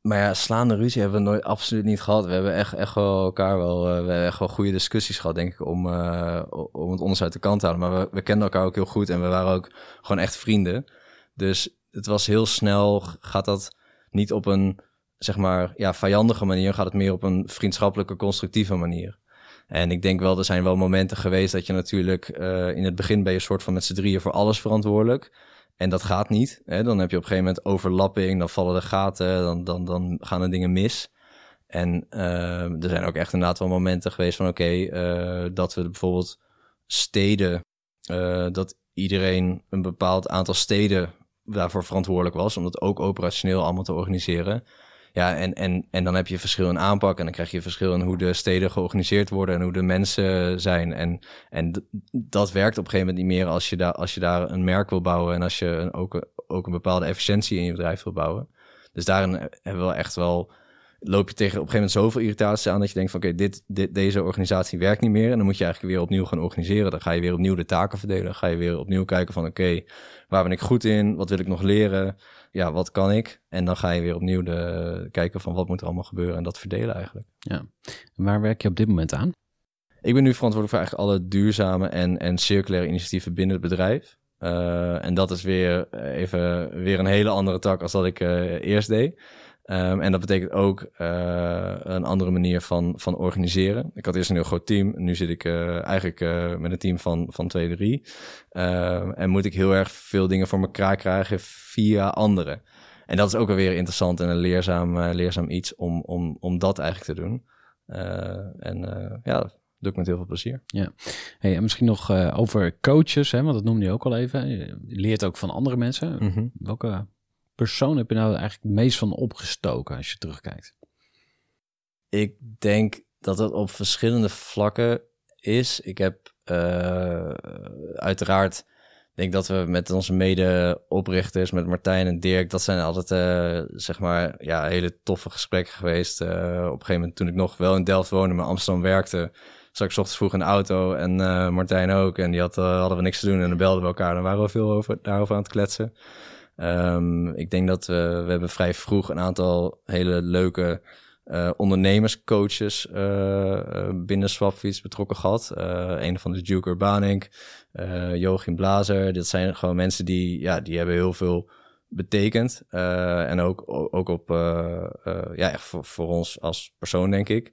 Maar ja, slaande ruzie hebben we nooit absoluut niet gehad. We hebben echt, echt wel elkaar wel, uh, we hebben echt wel goede discussies gehad, denk ik, om, om het onderste uit de kant te houden. Maar we, we kenden elkaar ook heel goed en we waren ook gewoon echt vrienden. Dus het was heel snel, gaat dat niet op een, zeg maar, ja, vijandige manier, gaat het meer op een vriendschappelijke, constructieve manier. En ik denk wel, er zijn wel momenten geweest dat je natuurlijk uh, in het begin ben je soort van met z'n drieën voor alles verantwoordelijk. En dat gaat niet. Hè? Dan heb je op een gegeven moment overlapping, dan vallen de gaten, dan, dan, dan gaan er dingen mis. En uh, er zijn ook echt inderdaad wel momenten geweest van oké, uh, dat we bijvoorbeeld steden, uh, dat iedereen een bepaald aantal steden daarvoor verantwoordelijk was, om dat ook operationeel allemaal te organiseren. Ja, en, en, en dan heb je verschil in aanpak en dan krijg je verschil in hoe de steden georganiseerd worden en hoe de mensen zijn. En, en dat werkt op een gegeven moment niet meer als je, daar, als je daar een merk wil bouwen en als je ook, ook een bepaalde efficiëntie in je bedrijf wil bouwen. Dus daarin hebben we echt wel, loop je tegen op een gegeven moment zoveel irritatie aan dat je denkt van oké, okay, dit, dit, deze organisatie werkt niet meer. En dan moet je eigenlijk weer opnieuw gaan organiseren. Dan ga je weer opnieuw de taken verdelen. Dan ga je weer opnieuw kijken van oké, okay, waar ben ik goed in? Wat wil ik nog leren? ja, wat kan ik? En dan ga je weer opnieuw de, kijken van wat moet er allemaal gebeuren en dat verdelen eigenlijk.
Ja. En waar werk je op dit moment aan?
Ik ben nu verantwoordelijk voor eigenlijk alle duurzame en, en circulaire initiatieven binnen het bedrijf. Uh, en dat is weer even weer een hele andere tak als dat ik uh, eerst deed. Um, en dat betekent ook uh, een andere manier van, van organiseren. Ik had eerst een heel groot team. Nu zit ik uh, eigenlijk uh, met een team van, van twee, drie. Ehm, en moet ik heel erg veel dingen voor elkaar krijgen via anderen. En dat is ook alweer interessant en een leerzaam, leerzaam iets om, om, om dat eigenlijk te doen. en ja, dat doe ik met heel veel plezier.
Ja, hey, en misschien nog over coaches, hè, want dat noemde je ook al even. Je leert ook van andere mensen. Mm -hmm. Welke persoon heb je nou eigenlijk het meest van opgestoken als je terugkijkt?
Ik denk dat het op verschillende vlakken is. Ik heb uh, uiteraard denk dat we met onze mede-oprichters, met Martijn en Dirk, dat zijn altijd, eh, zeg maar, ja, hele toffe gesprekken geweest. Eh, op een gegeven moment, toen ik nog wel in Delft woonde, maar Amsterdam werkte, zat ik ochtends vroeg de auto en eh, Martijn ook. En die had, eh, hadden we niks te doen en dan belden we elkaar. Dan waren we veel over, daarover aan het kletsen. Ehm, ik denk dat we, we hebben vrij vroeg een aantal hele leuke eh, ondernemerscoaches eh, eh, binnen Swapfiets betrokken gehad. Eh, een van de Duke Urbanink, Joachim Blazer. Dat zijn gewoon mensen die, ja, die hebben heel veel betekend. En ook, ook op, ja, echt voor, voor ons als persoon, denk ik.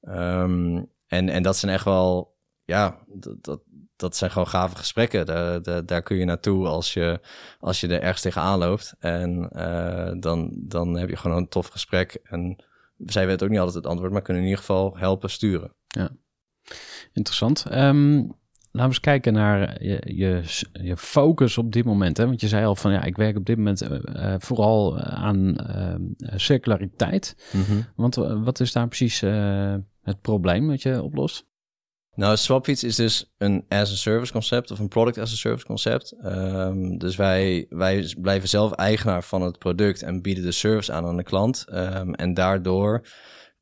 Ehm, en, en dat zijn echt wel, ja, dat, dat, dat zijn gewoon gave gesprekken. Daar, daar, daar kun je naartoe als je, als je er ergens tegenaan loopt. En eh, dan, dan heb je gewoon een tof gesprek. En zij weten ook niet altijd het antwoord, maar kunnen in ieder geval helpen sturen.
Interessant. Ehm, laten we eens kijken naar je, je, je focus op dit moment. Hè? Want je zei al van ja, ik werk op dit moment eh, eh, vooral aan ehm, circulariteit. Want eh, wat is daar precies het probleem wat je oplost?
Nou, Swapfiets is dus een as-a-service concept of een product as-a-service concept. Ehm, dus wij, wij blijven zelf eigenaar van het product en bieden de service aan aan de klant. Ehm, en daardoor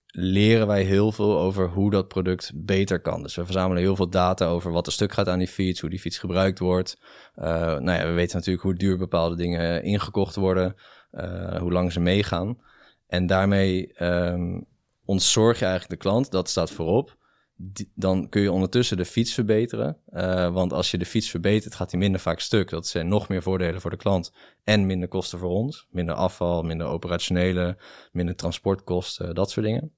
leren wij heel veel over hoe dat product beter kan. Dus we verzamelen heel veel data over wat er stuk gaat aan die fiets, hoe die fiets gebruikt wordt. Uh, nou ja, we weten natuurlijk hoe duur bepaalde dingen ingekocht worden, uh, hoe lang ze meegaan. En daarmee um, ontzorg je eigenlijk de klant, dat staat voorop dan kun je ondertussen de fiets verbeteren. Uh, want als je de fiets verbetert, gaat die minder vaak stuk. Dat zijn nog meer voordelen voor de klant en minder kosten voor ons. Minder afval, minder operationele, minder transportkosten, dat soort dingen.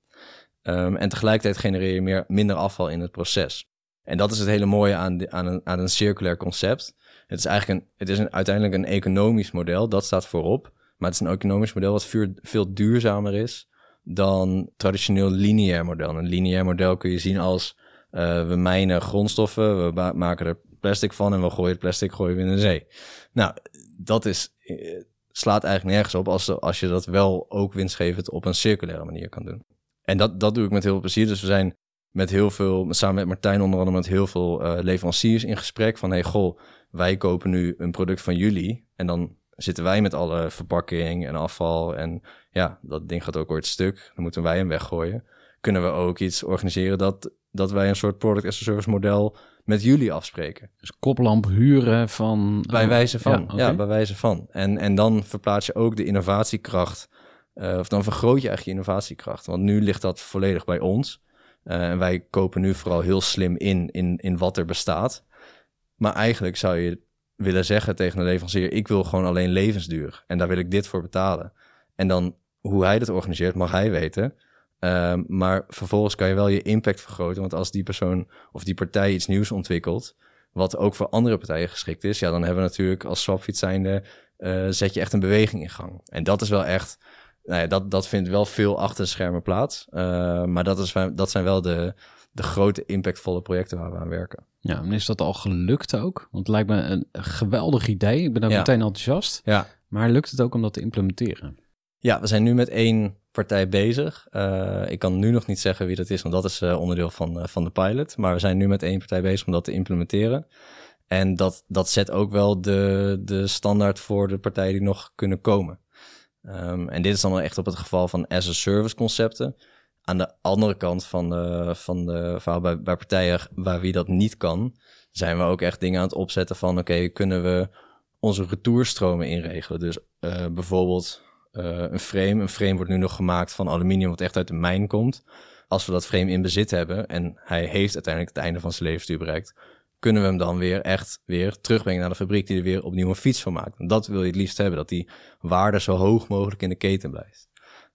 Um, en tegelijkertijd genereer je meer, minder afval in het proces. En dat is het hele mooie aan, aan, een, aan een circulair concept. Het is eigenlijk een, het is een, uiteindelijk een economisch model, dat staat voorop. Maar het is een economisch model wat veel duurzamer is dan traditioneel lineair model. Een lineair model kun je zien als uh, we mijnen grondstoffen, we maken er plastic van en we gooien het plastic gooien we in de zee. Nou, dat is, uh, slaat eigenlijk nergens op als, als je dat wel ook winstgevend op een circulaire manier kan doen. En dat, dat doe ik met heel veel plezier. Dus we zijn met heel veel, samen met Martijn onder andere, met heel veel uh, leveranciers in gesprek van, hey goh, wij kopen nu een product van jullie en dan zitten wij met alle verpakking en afval en ja, dat ding gaat ook ooit stuk. Dan moeten wij hem weggooien. Kunnen we ook iets organiseren dat, dat wij een soort product as a service model met jullie afspreken.
Dus koplamp huren van...
Bij wijze van, ja, okay. ja bij wijze van. En, en dan verplaats je ook de innovatiekracht, uh, of dan vergroot je eigenlijk je innovatiekracht. Want nu ligt dat volledig bij ons. Uh, en wij kopen nu vooral heel slim in, in, in wat er bestaat. Maar eigenlijk zou je willen zeggen tegen een leverancier: ik wil gewoon alleen levensduur en daar wil ik dit voor betalen. En dan hoe hij dat organiseert, mag hij weten. Um, maar vervolgens kan je wel je impact vergroten. Want als die persoon of die partij iets nieuws ontwikkelt, wat ook voor andere partijen geschikt is, ja, dan hebben we natuurlijk als swapfiets zijnde, uh, zet je echt een beweging in gang. En dat is wel echt, nou ja, dat, dat vindt wel veel achter de schermen plaats. Uh, maar dat, is, dat zijn wel de, de grote impactvolle projecten waar we aan werken.
Ja, en is dat al gelukt ook? Want het lijkt me een geweldig idee. Ik ben ja. meteen enthousiast.
Ja.
Maar lukt het ook om dat te implementeren?
Ja, we zijn nu met één partij bezig. Uh, ik kan nu nog niet zeggen wie dat is, want dat is uh, onderdeel van, uh, van de pilot. Maar we zijn nu met één partij bezig om dat te implementeren. En dat, dat zet ook wel de, de standaard voor de partijen die nog kunnen komen. Um, en dit is dan echt op het geval van as-a-service concepten. Aan de andere kant van de, van de verhaal bij, partijen waar wie dat niet kan, zijn we ook echt dingen aan het opzetten van oké, kunnen we onze retourstromen inregelen. Dus bijvoorbeeld een frame. Een frame wordt nu nog gemaakt van aluminium wat echt uit de mijn komt. Als we dat frame in bezit hebben en hij heeft uiteindelijk het einde van zijn levensduur bereikt, kunnen we hem dan weer echt weer terugbrengen naar de fabriek die er weer opnieuw een fiets van maakt. Dat wil je het liefst hebben, dat die waarde zo hoog mogelijk in de keten blijft.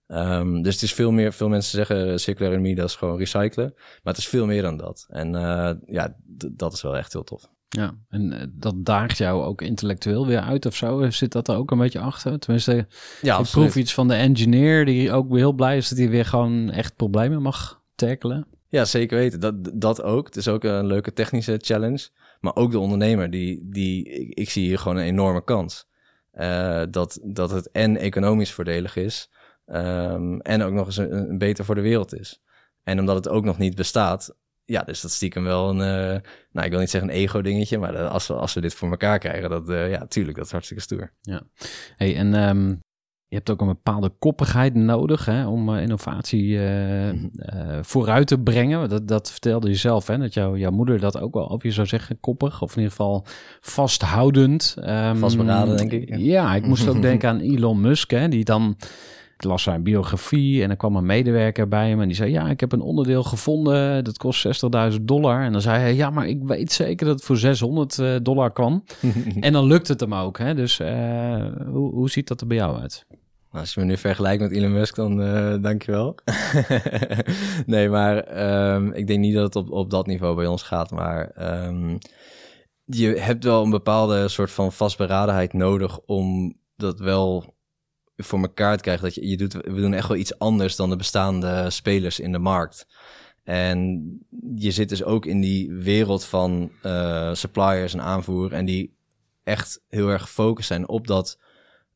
Um, dus het is veel meer, veel mensen zeggen circulaire economie, dat is gewoon recyclen. Maar het is veel meer dan dat. En uh, ja, dat is wel echt heel tof.
Ja, en dat daagt jou ook intellectueel weer uit of zo? Zit dat er ook een beetje achter? Tenminste, ja, ik proef iets van de engineer die ook heel blij is dat hij weer gewoon echt problemen mag tackelen.
Ja, zeker weten. Dat, dat ook. Het is ook een leuke technische challenge. Maar ook de ondernemer, die, die, ik, ik zie hier gewoon een enorme kans. Uh, dat, dat het en economisch voordelig is, um, en ook nog eens een, een beter voor de wereld is. En omdat het ook nog niet bestaat, ja, dus dat is stiekem wel een, eh, nou, ik wil niet zeggen een ego-dingetje, maar dat- als we, als we dit voor elkaar krijgen, dat, eh, ja, tuurlijk, dat is hartstikke stoer.
Hey, en ehm, je hebt ook een bepaalde koppigheid nodig hè, om eh, innovatie
Mhm.
vooruit te brengen. Dat, dat vertelde je zelf, hè, dat jouw jouw moeder dat ook wel, of je zou zeggen, koppig, of in ieder geval vasthoudend. Ehm,
Vastberaden, denk ik.
Ja, ik moest ook [LAUGHS] denken aan Elon Musk, hè, die dan... Ik las zijn biografie en er kwam een medewerker bij hem en die zei: Ja, ik heb een onderdeel gevonden, dat kost 60.000 dollar. En dan zei hij: Ja, maar ik weet zeker dat het voor 600 eh, dollar kwam. [LAUGHS] En dan lukt het hem ook. Hè? Dus eh, hoe, hoe ziet dat er bij jou uit?
Nou, als je me nu vergelijkt met Elon Musk, dan eh dankjewel. [LAUGHS] nee, maar ehm, ik denk niet dat het op, op dat niveau bij ons gaat. Maar ehm, je hebt wel een bepaalde soort van vastberadenheid nodig om dat wel voor elkaar te krijgen. Dat je, je doet, we doen echt wel iets anders dan de bestaande spelers in de markt. En je zit dus ook in die wereld van eh, suppliers en aanvoer. En die echt heel erg gefocust zijn op dat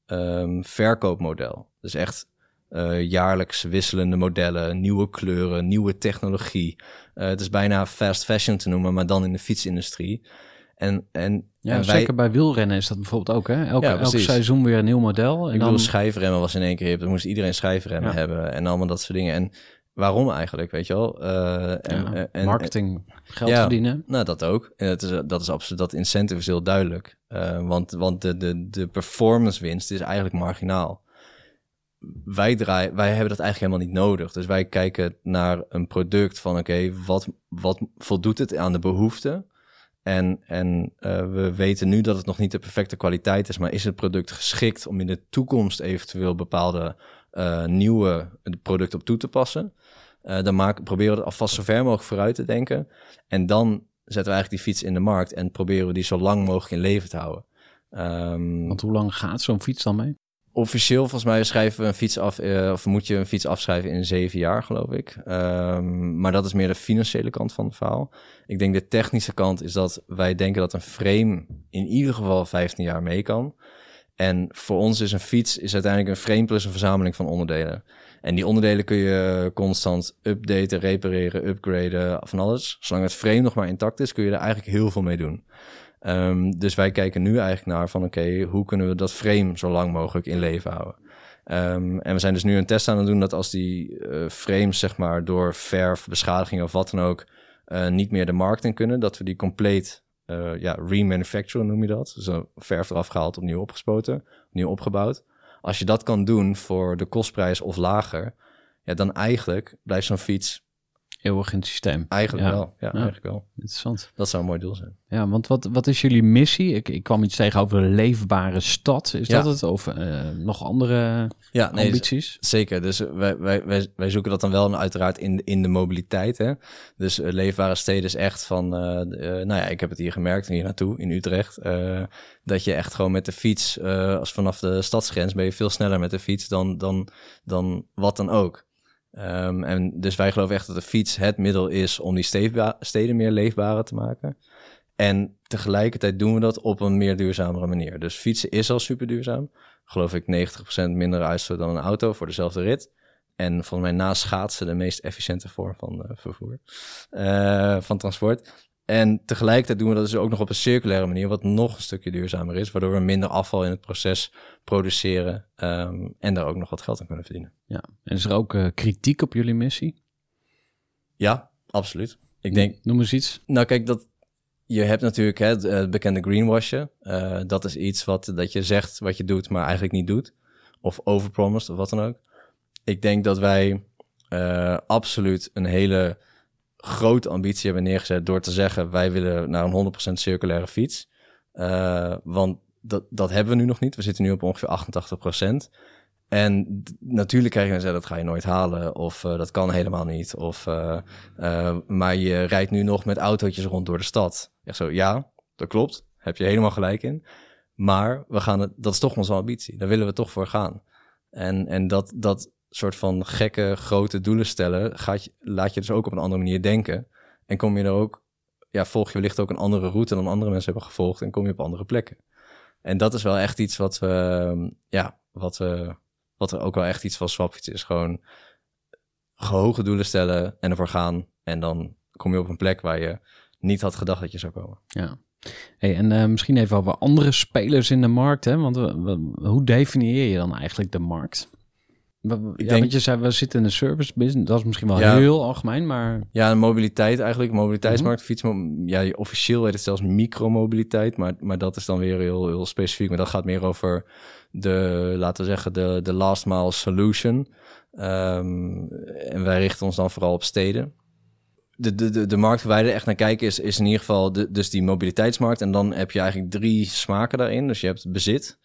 ehm, verkoopmodel. Dus echt eh, jaarlijks wisselende modellen, nieuwe kleuren, nieuwe technologie. Eh, het is bijna fast fashion te noemen, maar dan in de fietsindustrie. En, en,
Ja,
en
zeker bij wielrennen is dat bijvoorbeeld ook. Hè? Elke,
Ja,
elk
precies.
seizoen weer een nieuw model. En
ik
dan,
bedoel, schijfremmen was in één keer hip. Dan moest iedereen schijfremmen
Ja.
hebben en allemaal dat soort dingen. En waarom eigenlijk, weet je wel? Eh, en,
ja,
en-
marketing, geld verdienen.
Nou, dat ook. En het is, dat is absoluut, dat incentive is heel duidelijk. Eh, want want de, de, de performance winst is eigenlijk marginaal. Wij, draaien, wij hebben dat eigenlijk helemaal niet nodig. Dus wij kijken naar een product van, oké, wat, wat voldoet het aan de behoeften? En, en eh, we weten nu dat het nog niet de perfecte kwaliteit is, maar is het product geschikt om in de toekomst eventueel bepaalde eh, nieuwe producten op toe te passen? Eh, dan proberen we het alvast zo ver mogelijk vooruit te denken. En dan zetten we eigenlijk die fiets in de markt en proberen we die zo lang mogelijk in leven te houden. Ehm,
Want hoe lang gaat zo'n fiets dan mee?
Officieel, volgens mij, schrijven we een fiets af, eh, of moet je een fiets afschrijven in zeven jaar, geloof ik. Ehm, maar dat is meer de financiële kant van het verhaal. Ik denk de technische kant is dat wij denken dat een frame in ieder geval 15 jaar mee kan. En voor ons is een fiets is uiteindelijk een frame plus een verzameling van onderdelen. En die onderdelen kun je constant updaten, repareren, upgraden, van alles. Zolang het frame nog maar intact is, kun je er eigenlijk heel veel mee doen. Ehm, dus wij kijken nu eigenlijk naar van oké, hoe kunnen we dat frame zo lang mogelijk in leven houden? Ehm, en we zijn dus nu een test aan het doen dat als die eh, frames zeg maar door verf, beschadiging of wat dan ook eh, niet meer de markt in kunnen, dat we die compleet eh ja, remanufacturen noem je dat. Dus een verf eraf gehaald, opnieuw opgespoten, opnieuw opgebouwd. Als je dat kan doen voor de kostprijs of lager, ja, dan eigenlijk blijft zo'n fiets
Eeuwig in het systeem.
eigenlijk
Ja.
wel. Ja, eigenlijk wel.
Interessant.
Dat zou een mooi doel zijn.
Ja, want wat, wat is jullie missie? Ik, ik kwam iets tegen over een leefbare stad. Is
Ja.
dat het? Of eh, nog andere
Ja, nee,
ambities?
Zeker, dus wij, wij, wij, wij zoeken dat dan wel uiteraard in, in de mobiliteit. Hè? Dus eh, leefbare steden is echt van, eh, nou ja, ik heb het hier gemerkt, hier naartoe, in Utrecht, dat je echt gewoon met de fiets, als vanaf de stadsgrens ben je veel sneller met de fiets dan, dan, dan wat dan ook. Ehm, en dus wij geloven echt dat de fiets het middel is om die steden meer leefbarer te maken. En tegelijkertijd doen we dat op een meer duurzamere manier. Dus fietsen is al super duurzaam. Geloof ik 90% minder uitstoot dan een auto voor dezelfde rit. En volgens mij na schaatsen de meest efficiënte vorm van eh, vervoer, eh, van transport. En tegelijkertijd doen we dat dus ook nog op een circulaire manier, wat nog een stukje duurzamer is, waardoor we minder afval in het proces produceren ehm, en daar ook nog wat geld aan kunnen verdienen.
Ja. En is er ook eh, kritiek op jullie missie?
Ja, absoluut. Ik denk,
Noem eens iets.
Nou, kijk, dat, je hebt natuurlijk hè, het, eh, het bekende greenwashen. Eh, dat is iets wat dat je zegt wat je doet, maar eigenlijk niet doet. Of overpromised of wat dan ook. Ik denk dat wij absoluut een hele grote ambitie hebben neergezet door te zeggen wij willen naar een 100% circulaire fiets. Eh, want dat, dat hebben we nu nog niet. We zitten nu op ongeveer 88%. En natuurlijk krijg je zeggen dat ga je nooit halen of eh, dat kan helemaal niet. Of, eh, maar je rijdt nu nog met autootjes rond door de stad. Echt zo, ja, dat klopt. Heb je helemaal gelijk in. Maar we gaan het, dat is toch onze ambitie. Daar willen we toch voor gaan. En, en dat, dat soort van gekke, grote doelen stellen, gaat je, laat je dus ook op een andere manier denken. En kom je er ook, ja, volg je wellicht ook een andere route dan andere mensen hebben gevolgd en kom je op andere plekken. En dat is wel echt iets wat we, ehm, ja, wat we, wat er ook wel echt iets van Swapfiets is. Gewoon hoge doelen stellen en ervoor gaan. En dan kom je op een plek waar je niet had gedacht dat je zou komen.
Ja. Hey, en eh, misschien even over andere spelers in de markt. Hè? Want we- hoe definieer je dan eigenlijk de markt? We- we- ja,
denk-
je zei, we zitten in de service business. Dat is misschien wel
Ja.
heel algemeen, maar...
Ja, mobiliteit eigenlijk, mobiliteitsmarkt, fietsmo- Ja, je- officieel heet het zelfs micromobiliteit, maar, maar dat is dan weer heel, heel specifiek. Maar dat gaat meer over de, laten we zeggen, de, de last mile solution. Ehm, en wij richten ons dan vooral op steden. De, de, de, de markt waar wij er echt naar kijken is, is in ieder geval de, dus die mobiliteitsmarkt. En dan heb je eigenlijk drie smaken daarin. Dus je hebt bezit.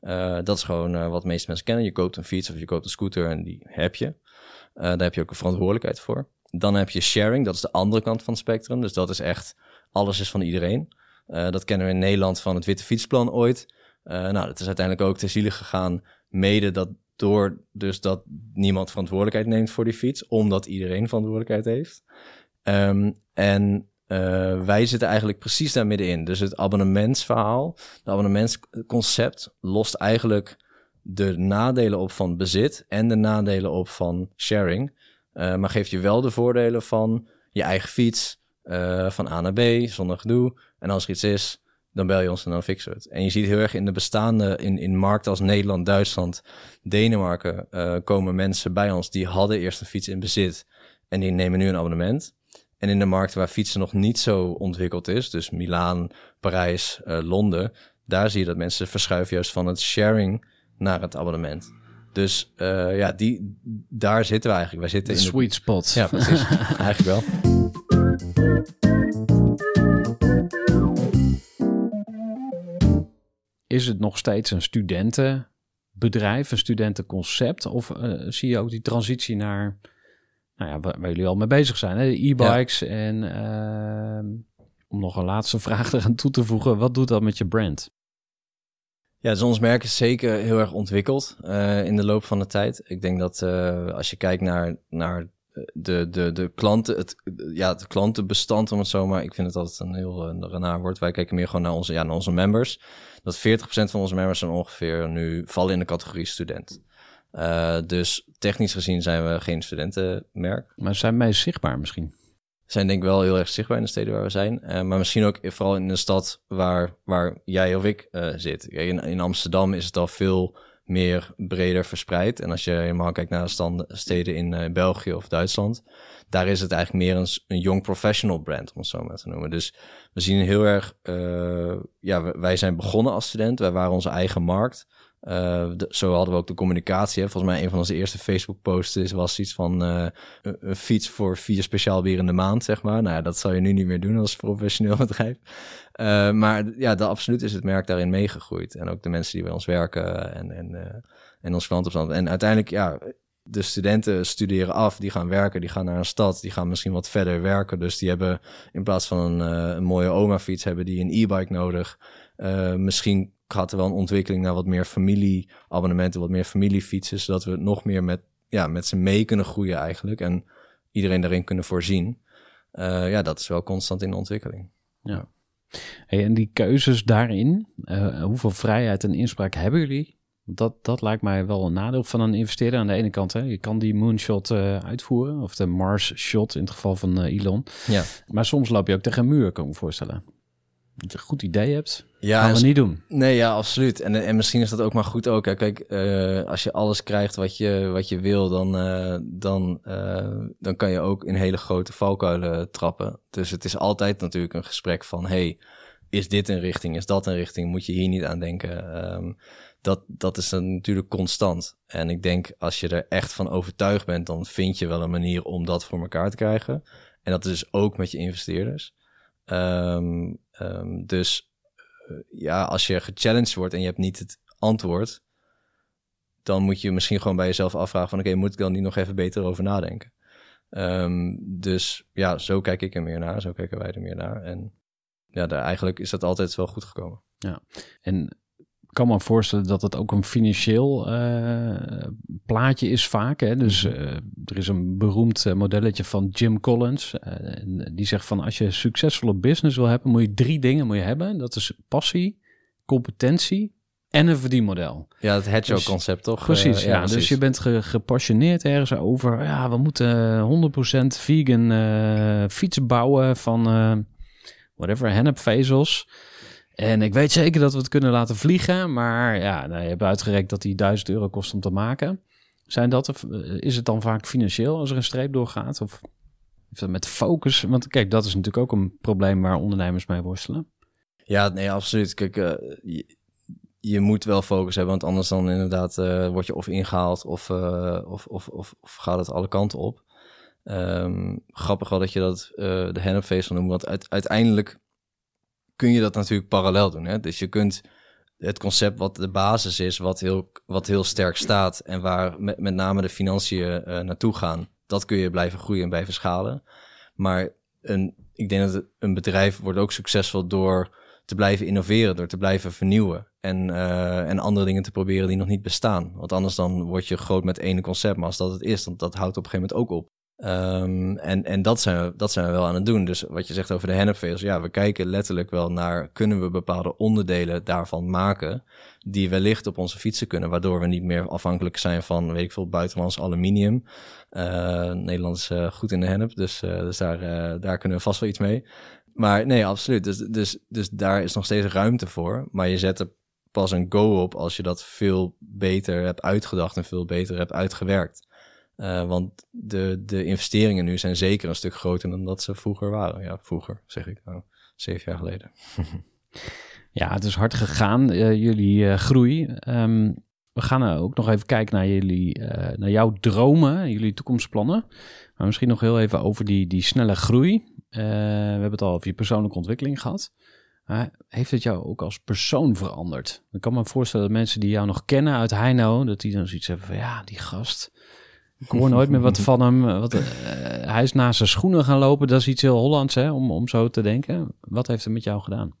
Eh, dat is gewoon eh, wat de meeste mensen kennen. Je koopt een fiets of je koopt een scooter en die heb je. Eh, daar heb je ook een verantwoordelijkheid voor. Dan heb je sharing, dat is de andere kant van het spectrum. Dus dat is echt, alles is van iedereen. Dat kennen we in Nederland van het Witte Fietsplan ooit. Nou, dat is uiteindelijk ook ter ziele gegaan, mede dat door dus dat niemand verantwoordelijkheid neemt voor die fiets, omdat iedereen verantwoordelijkheid heeft. Ehm, en eh, wij zitten eigenlijk precies daar middenin. Dus het abonnementsverhaal, het abonnementsconcept lost eigenlijk de nadelen op van bezit en de nadelen op van sharing. Eh, maar geeft je wel de voordelen van je eigen fiets, eh, van A naar B, zonder gedoe. En als er iets is, dan bel je ons en dan fixen we het. En je ziet heel erg in de bestaande, in, in markten als Nederland, Duitsland, Denemarken, komen mensen bij ons die hadden eerst een fiets in bezit en die nemen nu een abonnement. En in de markten waar fietsen nog niet zo ontwikkeld is, dus Milaan, Parijs, eh, Londen, daar zie je dat mensen verschuiven juist van het sharing naar het abonnement. Dus eh, ja, die, daar zitten we eigenlijk. Wij zitten in de
sweet spot.
ja, precies. [LAUGHS] Eigenlijk wel.
Is het nog steeds een studentenbedrijf, een studentenconcept? Of eh, zie je ook die transitie naar, nou ja, waar, waar jullie al mee bezig zijn, hè? de e-bikes en ehm, om nog een laatste [LAUGHS] vraag eraan toe te voegen, wat doet dat met je brand?
Ja, dus ons merk is zeker heel erg ontwikkeld eh, in de loop van de tijd. Ik denk dat eh, als je kijkt naar, naar de, de, de klanten, het, ja, het klantenbestand, om het zo maar, ik vind het altijd een heel uh, raar woord. Wij kijken meer gewoon naar onze, ja, naar onze members. Dat 40% van onze members zijn ongeveer nu vallen in de categorie student. Uh, dus technisch gezien zijn we geen studentenmerk.
Maar zijn meest zichtbaar misschien?
zijn denk ik wel heel erg zichtbaar in de steden waar we zijn. Uh, maar misschien ook vooral in de stad waar, waar jij of ik uh, zit. In, in, Amsterdam is het al veel meer breder verspreid. En als je helemaal kijkt naar de steden in België of Duitsland... daar is het eigenlijk meer een, een young professional brand, om het zo maar te noemen. Dus we zien heel erg... eh, ja, wij zijn begonnen als student. Wij waren onze eigen markt... De, zo hadden we ook de communicatie. Hè. Volgens mij een van onze eerste Facebook-posts was iets van uh, een, fiets voor vier speciaal bier in de maand, zeg maar. Nou ja, dat zou je nu niet meer doen als professioneel [LAUGHS] bedrijf. Uh, maar ja, de, absoluut is het merk daarin meegegroeid. En ook de mensen die bij ons werken en, en, en ons klantenbestand. En uiteindelijk, ja, de studenten studeren af, die gaan werken, die gaan naar een stad, die gaan misschien wat verder werken. Dus die hebben in plaats van een mooie oma-fiets, hebben die een e-bike nodig. misschien gaat er wel een ontwikkeling naar wat meer familieabonnementen, wat meer familiefietsen, zodat we nog meer met, ja, met ze mee kunnen groeien eigenlijk en iedereen daarin kunnen voorzien. Uh, ja, dat is wel constant in de ontwikkeling.
Ja. Hey, en die keuzes daarin, uh, hoeveel vrijheid en inspraak hebben jullie? Dat, dat lijkt mij wel een nadeel van een investeerder aan de ene kant. Hè. Je kan die moonshot uh, uitvoeren, of de Mars shot in het geval van Elon.
Ja.
Maar soms loop je ook tegen een muur, kan ik me voorstellen. Dat je een goed idee hebt,
ja,
gaan we niet doen.
Nee, ja, absoluut. En, en misschien is dat ook maar goed ook. Hè. Kijk, uh, als je alles krijgt wat je, wat je wil, dan, uh, dan, uh, dan kan je ook in hele grote valkuilen trappen. Dus het is altijd natuurlijk een gesprek van... hey, is dit een richting, is dat een richting? Moet je hier niet aan denken? Um, dat, dat is dan natuurlijk constant. En ik denk, als je er echt van overtuigd bent... dan vind je wel een manier om dat voor elkaar te krijgen. En dat is dus ook met je investeerders. Um, um, dus uh, ja, als je gechallenged wordt en je hebt niet het antwoord, dan moet je misschien gewoon bij jezelf afvragen van oké, moet ik dan niet nog even beter over nadenken? Um, dus ja, zo kijk ik er meer naar, zo kijken wij er meer naar. En ja, daar, eigenlijk is dat altijd wel goed gekomen.
Ja, en kan me voorstellen dat het ook een financieel uh, plaatje is vaak. Hè? Dus uh, er is een beroemd uh, modelletje van Jim Collins. die zegt van als je een succesvolle business wil hebben, moet je drie dingen moet je hebben. Dat is passie, competentie en een verdienmodel.
Ja, het hedgehog
Dus-
concept toch?
Precies,
Eh,
ja. Dus je bent ge- gepassioneerd ergens over. Ja, we moeten 100% vegan eh, fietsen bouwen van eh, whatever, hennepvezels. En ik weet zeker dat we het kunnen laten vliegen. Maar ja, nou, je hebt uitgerekend dat die 1000 euro kost om te maken. Zijn dat, er- is het dan vaak financieel als er een streep doorgaat? Of heeft dat met focus? Want kijk, dat is natuurlijk ook een probleem waar ondernemers mee worstelen.
Ja, nee, absoluut. Kijk, eh, je, moet wel focus hebben, want anders dan inderdaad eh, word je of ingehaald of, eh, of, of, of, gaat het alle kanten op. Ehm, grappig wel dat je dat eh, de hennepvezel noemt, want uit- uiteindelijk kun je dat natuurlijk parallel doen. Hè? Dus je kunt het concept wat de basis is, wat heel, wat heel sterk staat en waar met, met name de financiën eh, naartoe gaan, dat kun je blijven groeien en blijven schalen. Maar een, ik denk dat een bedrijf wordt ook succesvol door te blijven innoveren, door te blijven vernieuwen en, eh, en andere dingen te proberen die nog niet bestaan. Want anders dan word je groot met ene concept, maar als dat het is, dan dat houdt op een gegeven moment ook op. Ehm, en en dat, zijn we, dat zijn we wel aan het doen. Dus wat je zegt over de hennepvezels, ja, we kijken letterlijk wel naar, kunnen we bepaalde onderdelen daarvan maken, die wellicht op onze fietsen kunnen, waardoor we niet meer afhankelijk zijn van, weet ik veel, buitenlands aluminium. Eh, Nederland is eh, goed in de hennep, dus, eh, dus daar, daar kunnen we vast wel iets mee. Maar nee, absoluut. Dus, dus, dus daar is nog steeds ruimte voor. Maar je zet er pas een go op als je dat veel beter hebt uitgedacht en veel beter hebt uitgewerkt. Eh, want de, de investeringen nu zijn zeker een stuk groter dan dat ze vroeger waren. Ja, vroeger zeg ik nou, zeven jaar geleden. [LAUGHS]
Ja, het is hard gegaan, eh, jullie eh, groei. Ehm, we gaan eh, ook nog even kijken naar, jullie, naar jouw dromen, jullie toekomstplannen. Maar misschien nog heel even over die, die snelle groei. We hebben het al over je persoonlijke ontwikkeling gehad. Heeft het jou ook als persoon veranderd? Ik kan me voorstellen dat mensen die jou nog kennen uit Heino, dat die dan zoiets hebben van ja, die gast. Ik hoor nooit meer wat [LAUGHS] van hem. Wat, eh, hij is naast zijn schoenen gaan lopen. Dat is iets heel Hollands, hè, om, om zo te denken. Wat heeft het met jou gedaan?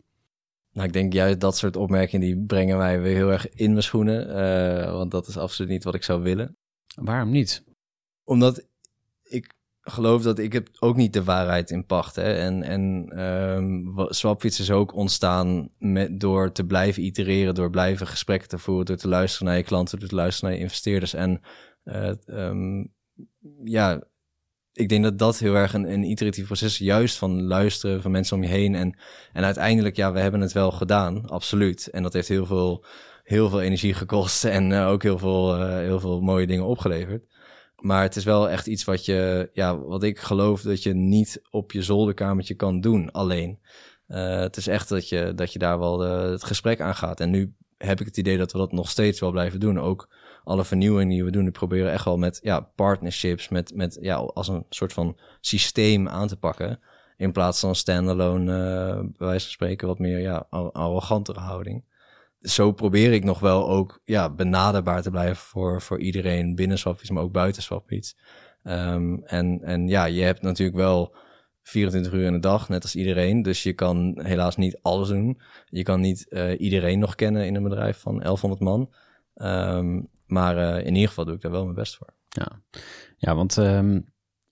Nou, ik denk juist dat soort opmerkingen die brengen mij weer heel erg in mijn schoenen. eh, want dat is absoluut niet wat ik zou willen.
Waarom niet?
Omdat ik geloof dat ik heb ook niet de waarheid in pacht. Hè? En, en ehm, wa- Swapfiets is ook ontstaan met, door te blijven itereren, door blijven gesprekken te voeren, door te luisteren naar je klanten, door te luisteren naar je investeerders. En eh, ehm, ja, ik denk dat dat heel erg een, iteratief proces is, juist van luisteren van mensen om je heen. En, en uiteindelijk, ja, we hebben het wel gedaan, absoluut. En dat heeft heel veel, heel veel energie gekost en eh, ook heel veel, eh, heel veel mooie dingen opgeleverd. Maar het is wel echt iets wat je, ja, wat ik geloof dat je niet op je zolderkamertje kan doen alleen. Eh, het is echt dat je, dat je daar wel het gesprek aan gaat. En nu heb ik het idee dat we dat nog steeds wel blijven doen. Ook alle vernieuwingen die we doen, die proberen echt wel met ja, partnerships, met, met ja, als een soort van systeem aan te pakken. In plaats van standalone, eh bij wijze van spreken, wat meer ja, ar- arrogantere houding. Zo probeer ik nog wel ook ja, benaderbaar te blijven voor, voor iedereen binnen Swapfiets, maar ook buiten Swapfiets. Ehm, en, en ja, je hebt natuurlijk wel 24 uur in de dag, net als iedereen. Dus je kan helaas niet alles doen. Je kan niet eh, iedereen nog kennen in een bedrijf van 1100 man. Ehm, maar eh, in ieder geval doe ik daar wel mijn best voor.
Ja, ja want ehm,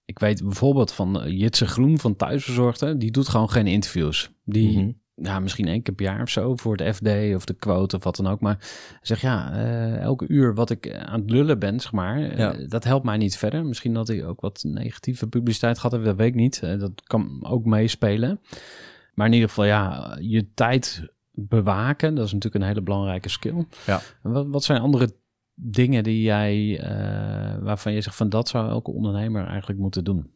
ik weet bijvoorbeeld van eh, Jitse Groen van Thuisbezorgde. Die doet gewoon geen interviews. Die,
Mhm.
ja, misschien één keer per jaar of zo voor de FD of de quote of wat dan ook. Maar zegt ja, eh, elke uur wat ik aan het lullen ben, zeg maar,
Ja.
dat helpt mij niet verder. Misschien dat hij ook wat negatieve publiciteit gehad heeft, dat weet ik niet. Dat kan ook meespelen. Maar in ieder geval, ja, je tijd bewaken, dat is natuurlijk een hele belangrijke skill.
Ja.
Wat, wat zijn andere dingen die jij, eh, waarvan je zegt van dat zou elke ondernemer eigenlijk moeten doen?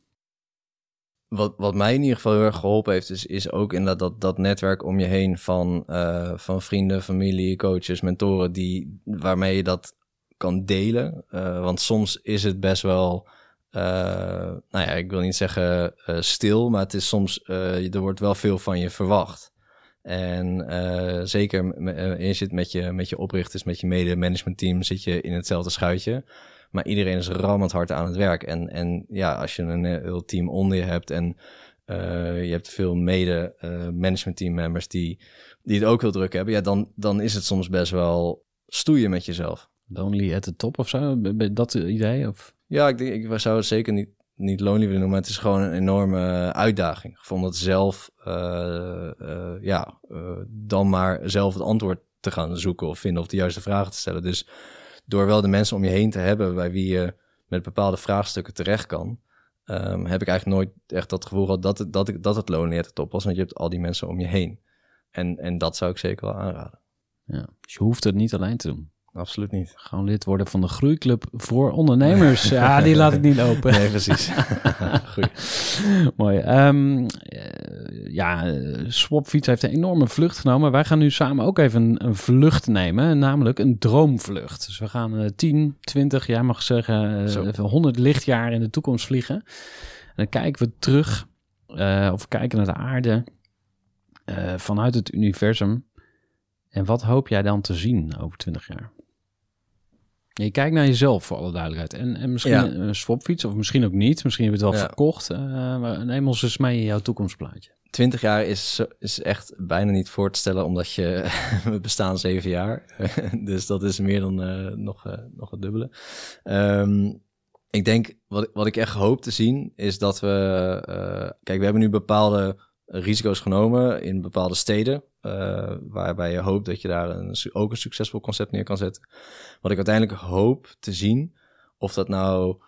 Wat, wat mij in ieder geval heel erg geholpen heeft, is, is ook inderdaad dat, dat netwerk om je heen van, eh, van vrienden, familie, coaches, mentoren, die, waarmee je dat kan delen. Eh, want soms is het best wel, nou ja, ik wil niet zeggen stil, maar het is soms, er wordt wel veel van je verwacht. En eh, zeker, m- eh, je zit met je, met je oprichters, met je mede-managementteam, zit je in hetzelfde schuitje. Maar iedereen is rammend hard aan het werk. En, en ja, als je een heel team onder je hebt en eh, je hebt veel mede-management team members die, die het ook heel druk hebben, ja, dan, dan is het soms best wel stoeien met jezelf.
Lonely at the top of zo? Dat idee? Of?
Ja, ik, denk, ik zou het zeker niet, niet lonely willen noemen, maar het is gewoon een enorme uitdaging. Om dat zelf, eh, eh, ja, eh, dan maar zelf het antwoord te gaan zoeken of vinden of de juiste vragen te stellen. Dus door wel de mensen om je heen te hebben bij wie je met bepaalde vraagstukken terecht kan, ehm, heb ik eigenlijk nooit echt dat gevoel gehad dat het, dat ik, dat het niet de top was. Want je hebt al die mensen om je heen. En, en dat zou ik zeker wel aanraden.
Ja. Dus je hoeft het niet alleen te doen.
Absoluut niet.
Gewoon lid worden van de Groeiclub voor ondernemers. [LAUGHS] Ja, die laat ik niet open.
Nee, precies. [LAUGHS] Goed.
Mooi. Eh, ja, eh, Swapfiets heeft een enorme vlucht genomen. Wij gaan nu samen ook even een, een vlucht nemen, namelijk een droomvlucht. Dus we gaan eh 10, 20, jij mag zeggen, eh,
Zo.
even 100 lichtjaar in de toekomst vliegen. En dan kijken we terug, eh, of kijken naar de aarde eh, vanuit het universum. En wat hoop jij dan te zien over 20 jaar? Je kijkt naar jezelf voor alle duidelijkheid. En, en misschien
Ja.
een swapfiets, of misschien ook niet. Misschien heb je het wel
Ja.
verkocht. Eh, maar neem ons eens mee in jouw toekomstplaatje.
20 jaar is, is echt bijna niet voor te stellen, omdat je, [LAUGHS] we bestaan zeven jaar. [LAUGHS] dus dat is meer dan eh, nog, eh, nog het dubbele. Ehm, ik denk, wat, wat ik echt hoop te zien, is dat we... kijk, we hebben nu bepaalde risico's genomen in bepaalde steden. eh, waarbij je hoopt dat je daar een, ook een succesvol concept neer kan zetten. Wat ik uiteindelijk hoop te zien, of dat nou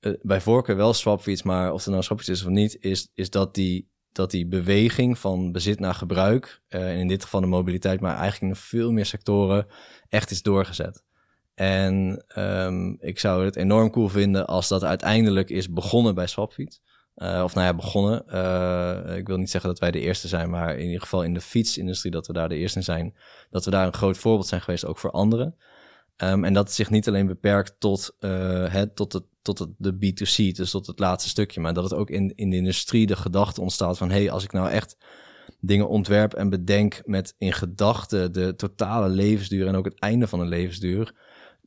eh, bij voorkeur wel swapfiets, maar of het nou swapfiets is of niet, is, is dat die dat die beweging van bezit naar gebruik, eh, en in dit geval de mobiliteit, maar eigenlijk in veel meer sectoren, echt is doorgezet. En ehm, ik zou het enorm cool vinden als dat uiteindelijk is begonnen bij Swapfiets. Eh, of nou ja, begonnen. Eh, ik wil niet zeggen dat wij de eerste zijn, maar in ieder geval in de fietsindustrie dat we daar de eerste in zijn. Dat we daar een groot voorbeeld zijn geweest, ook voor anderen. Ehm, en dat zich niet alleen beperkt tot, eh, het, tot, het, tot het, de B2C, dus tot het laatste stukje, maar dat het ook in, in de industrie de gedachte ontstaat van: hé, hey, als ik nou echt dingen ontwerp en bedenk met in gedachten de totale levensduur en ook het einde van een levensduur,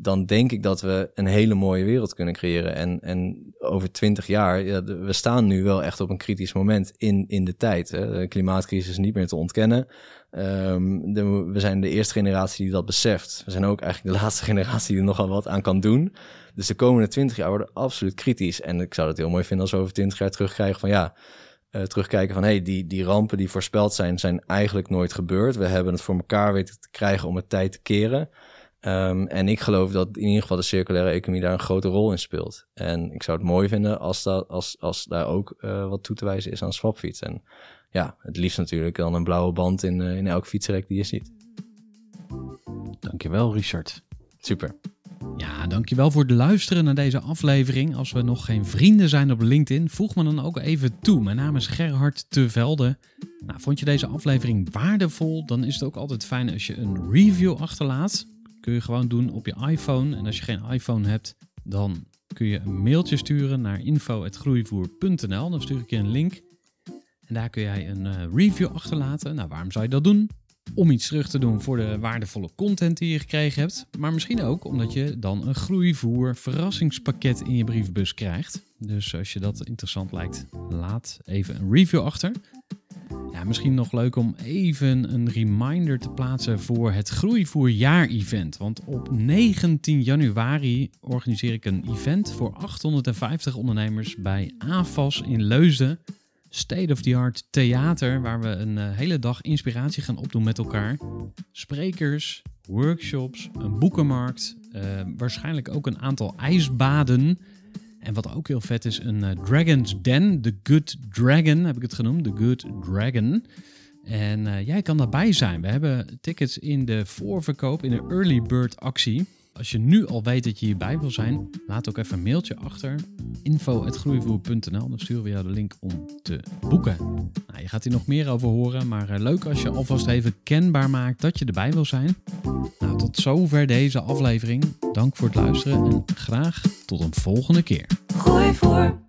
dan denk ik dat we een hele mooie wereld kunnen creëren. En, en over twintig jaar, ja, we staan nu wel echt op een kritisch moment in, in de tijd. Hè. De klimaatcrisis is niet meer te ontkennen. Ehm, we zijn de eerste generatie die dat beseft. We zijn ook eigenlijk de [LAUGHS] laatste generatie die er nogal wat aan kan doen. Dus de komende twintig jaar worden absoluut kritisch. En ik zou het heel mooi vinden als we over twintig jaar terugkrijgen van ja, eh, terugkijken van hey, die, die rampen die voorspeld zijn, zijn eigenlijk nooit gebeurd. We hebben het voor elkaar weten te krijgen om het tijd te keren. Ehm, en ik geloof dat in ieder geval de circulaire economie daar een grote rol in speelt. En ik zou het mooi vinden als, dat, als, als daar ook eh, wat toe te wijzen is aan swapfiets. En ja, het liefst natuurlijk dan een blauwe band in, eh, in elk fietsrek die je ziet.
Dankjewel, Richard.
Super.
Ja, dankjewel voor het luisteren naar deze aflevering. Als we nog geen vrienden zijn op LinkedIn, voeg me dan ook even toe. Mijn naam is Gerhard Te Velde. Nou, vond je deze aflevering waardevol? Dan is het ook altijd fijn als je een review achterlaat. Je gewoon doen op je iPhone. En als je geen iPhone hebt, dan kun je een mailtje sturen naar info.groeivoer.nl. Dan stuur ik je een link. En daar kun jij een eh, review achterlaten. Nou, waarom zou je dat doen? om iets terug te doen voor de waardevolle content die je gekregen hebt. Maar misschien ook omdat je dan een groeivoer verrassingspakket in je brievenbus krijgt. Dus als je dat interessant lijkt, laat even een review achter. Ja, misschien nog leuk om even een reminder te plaatsen voor het Groeivoerjaar-event. Want op 19 januari organiseer ik een event voor 850 ondernemers bij AFAS in Leusden state-of-the-art theater waar we een eh, hele dag inspiratie gaan opdoen met elkaar. Sprekers, workshops, een boekenmarkt, eh, waarschijnlijk ook een aantal ijsbaden. En wat ook heel vet is, een eh, Dragon's Den, The Good Dragon heb ik het genoemd, The Good Dragon. En eh, jij kan daarbij zijn. We hebben tickets in de voorverkoop, in de early bird actie. Als je nu al weet dat je hierbij wil zijn, laat ook even een mailtje achter. info.groeivoer.nl, dan sturen we jou de link om te boeken. Nou, je gaat hier nog meer over horen, maar eh, leuk als je alvast even kenbaar maakt dat je erbij wil zijn. Nou, tot zover deze aflevering. Dank voor het luisteren en graag tot een volgende keer.
Gooi voor.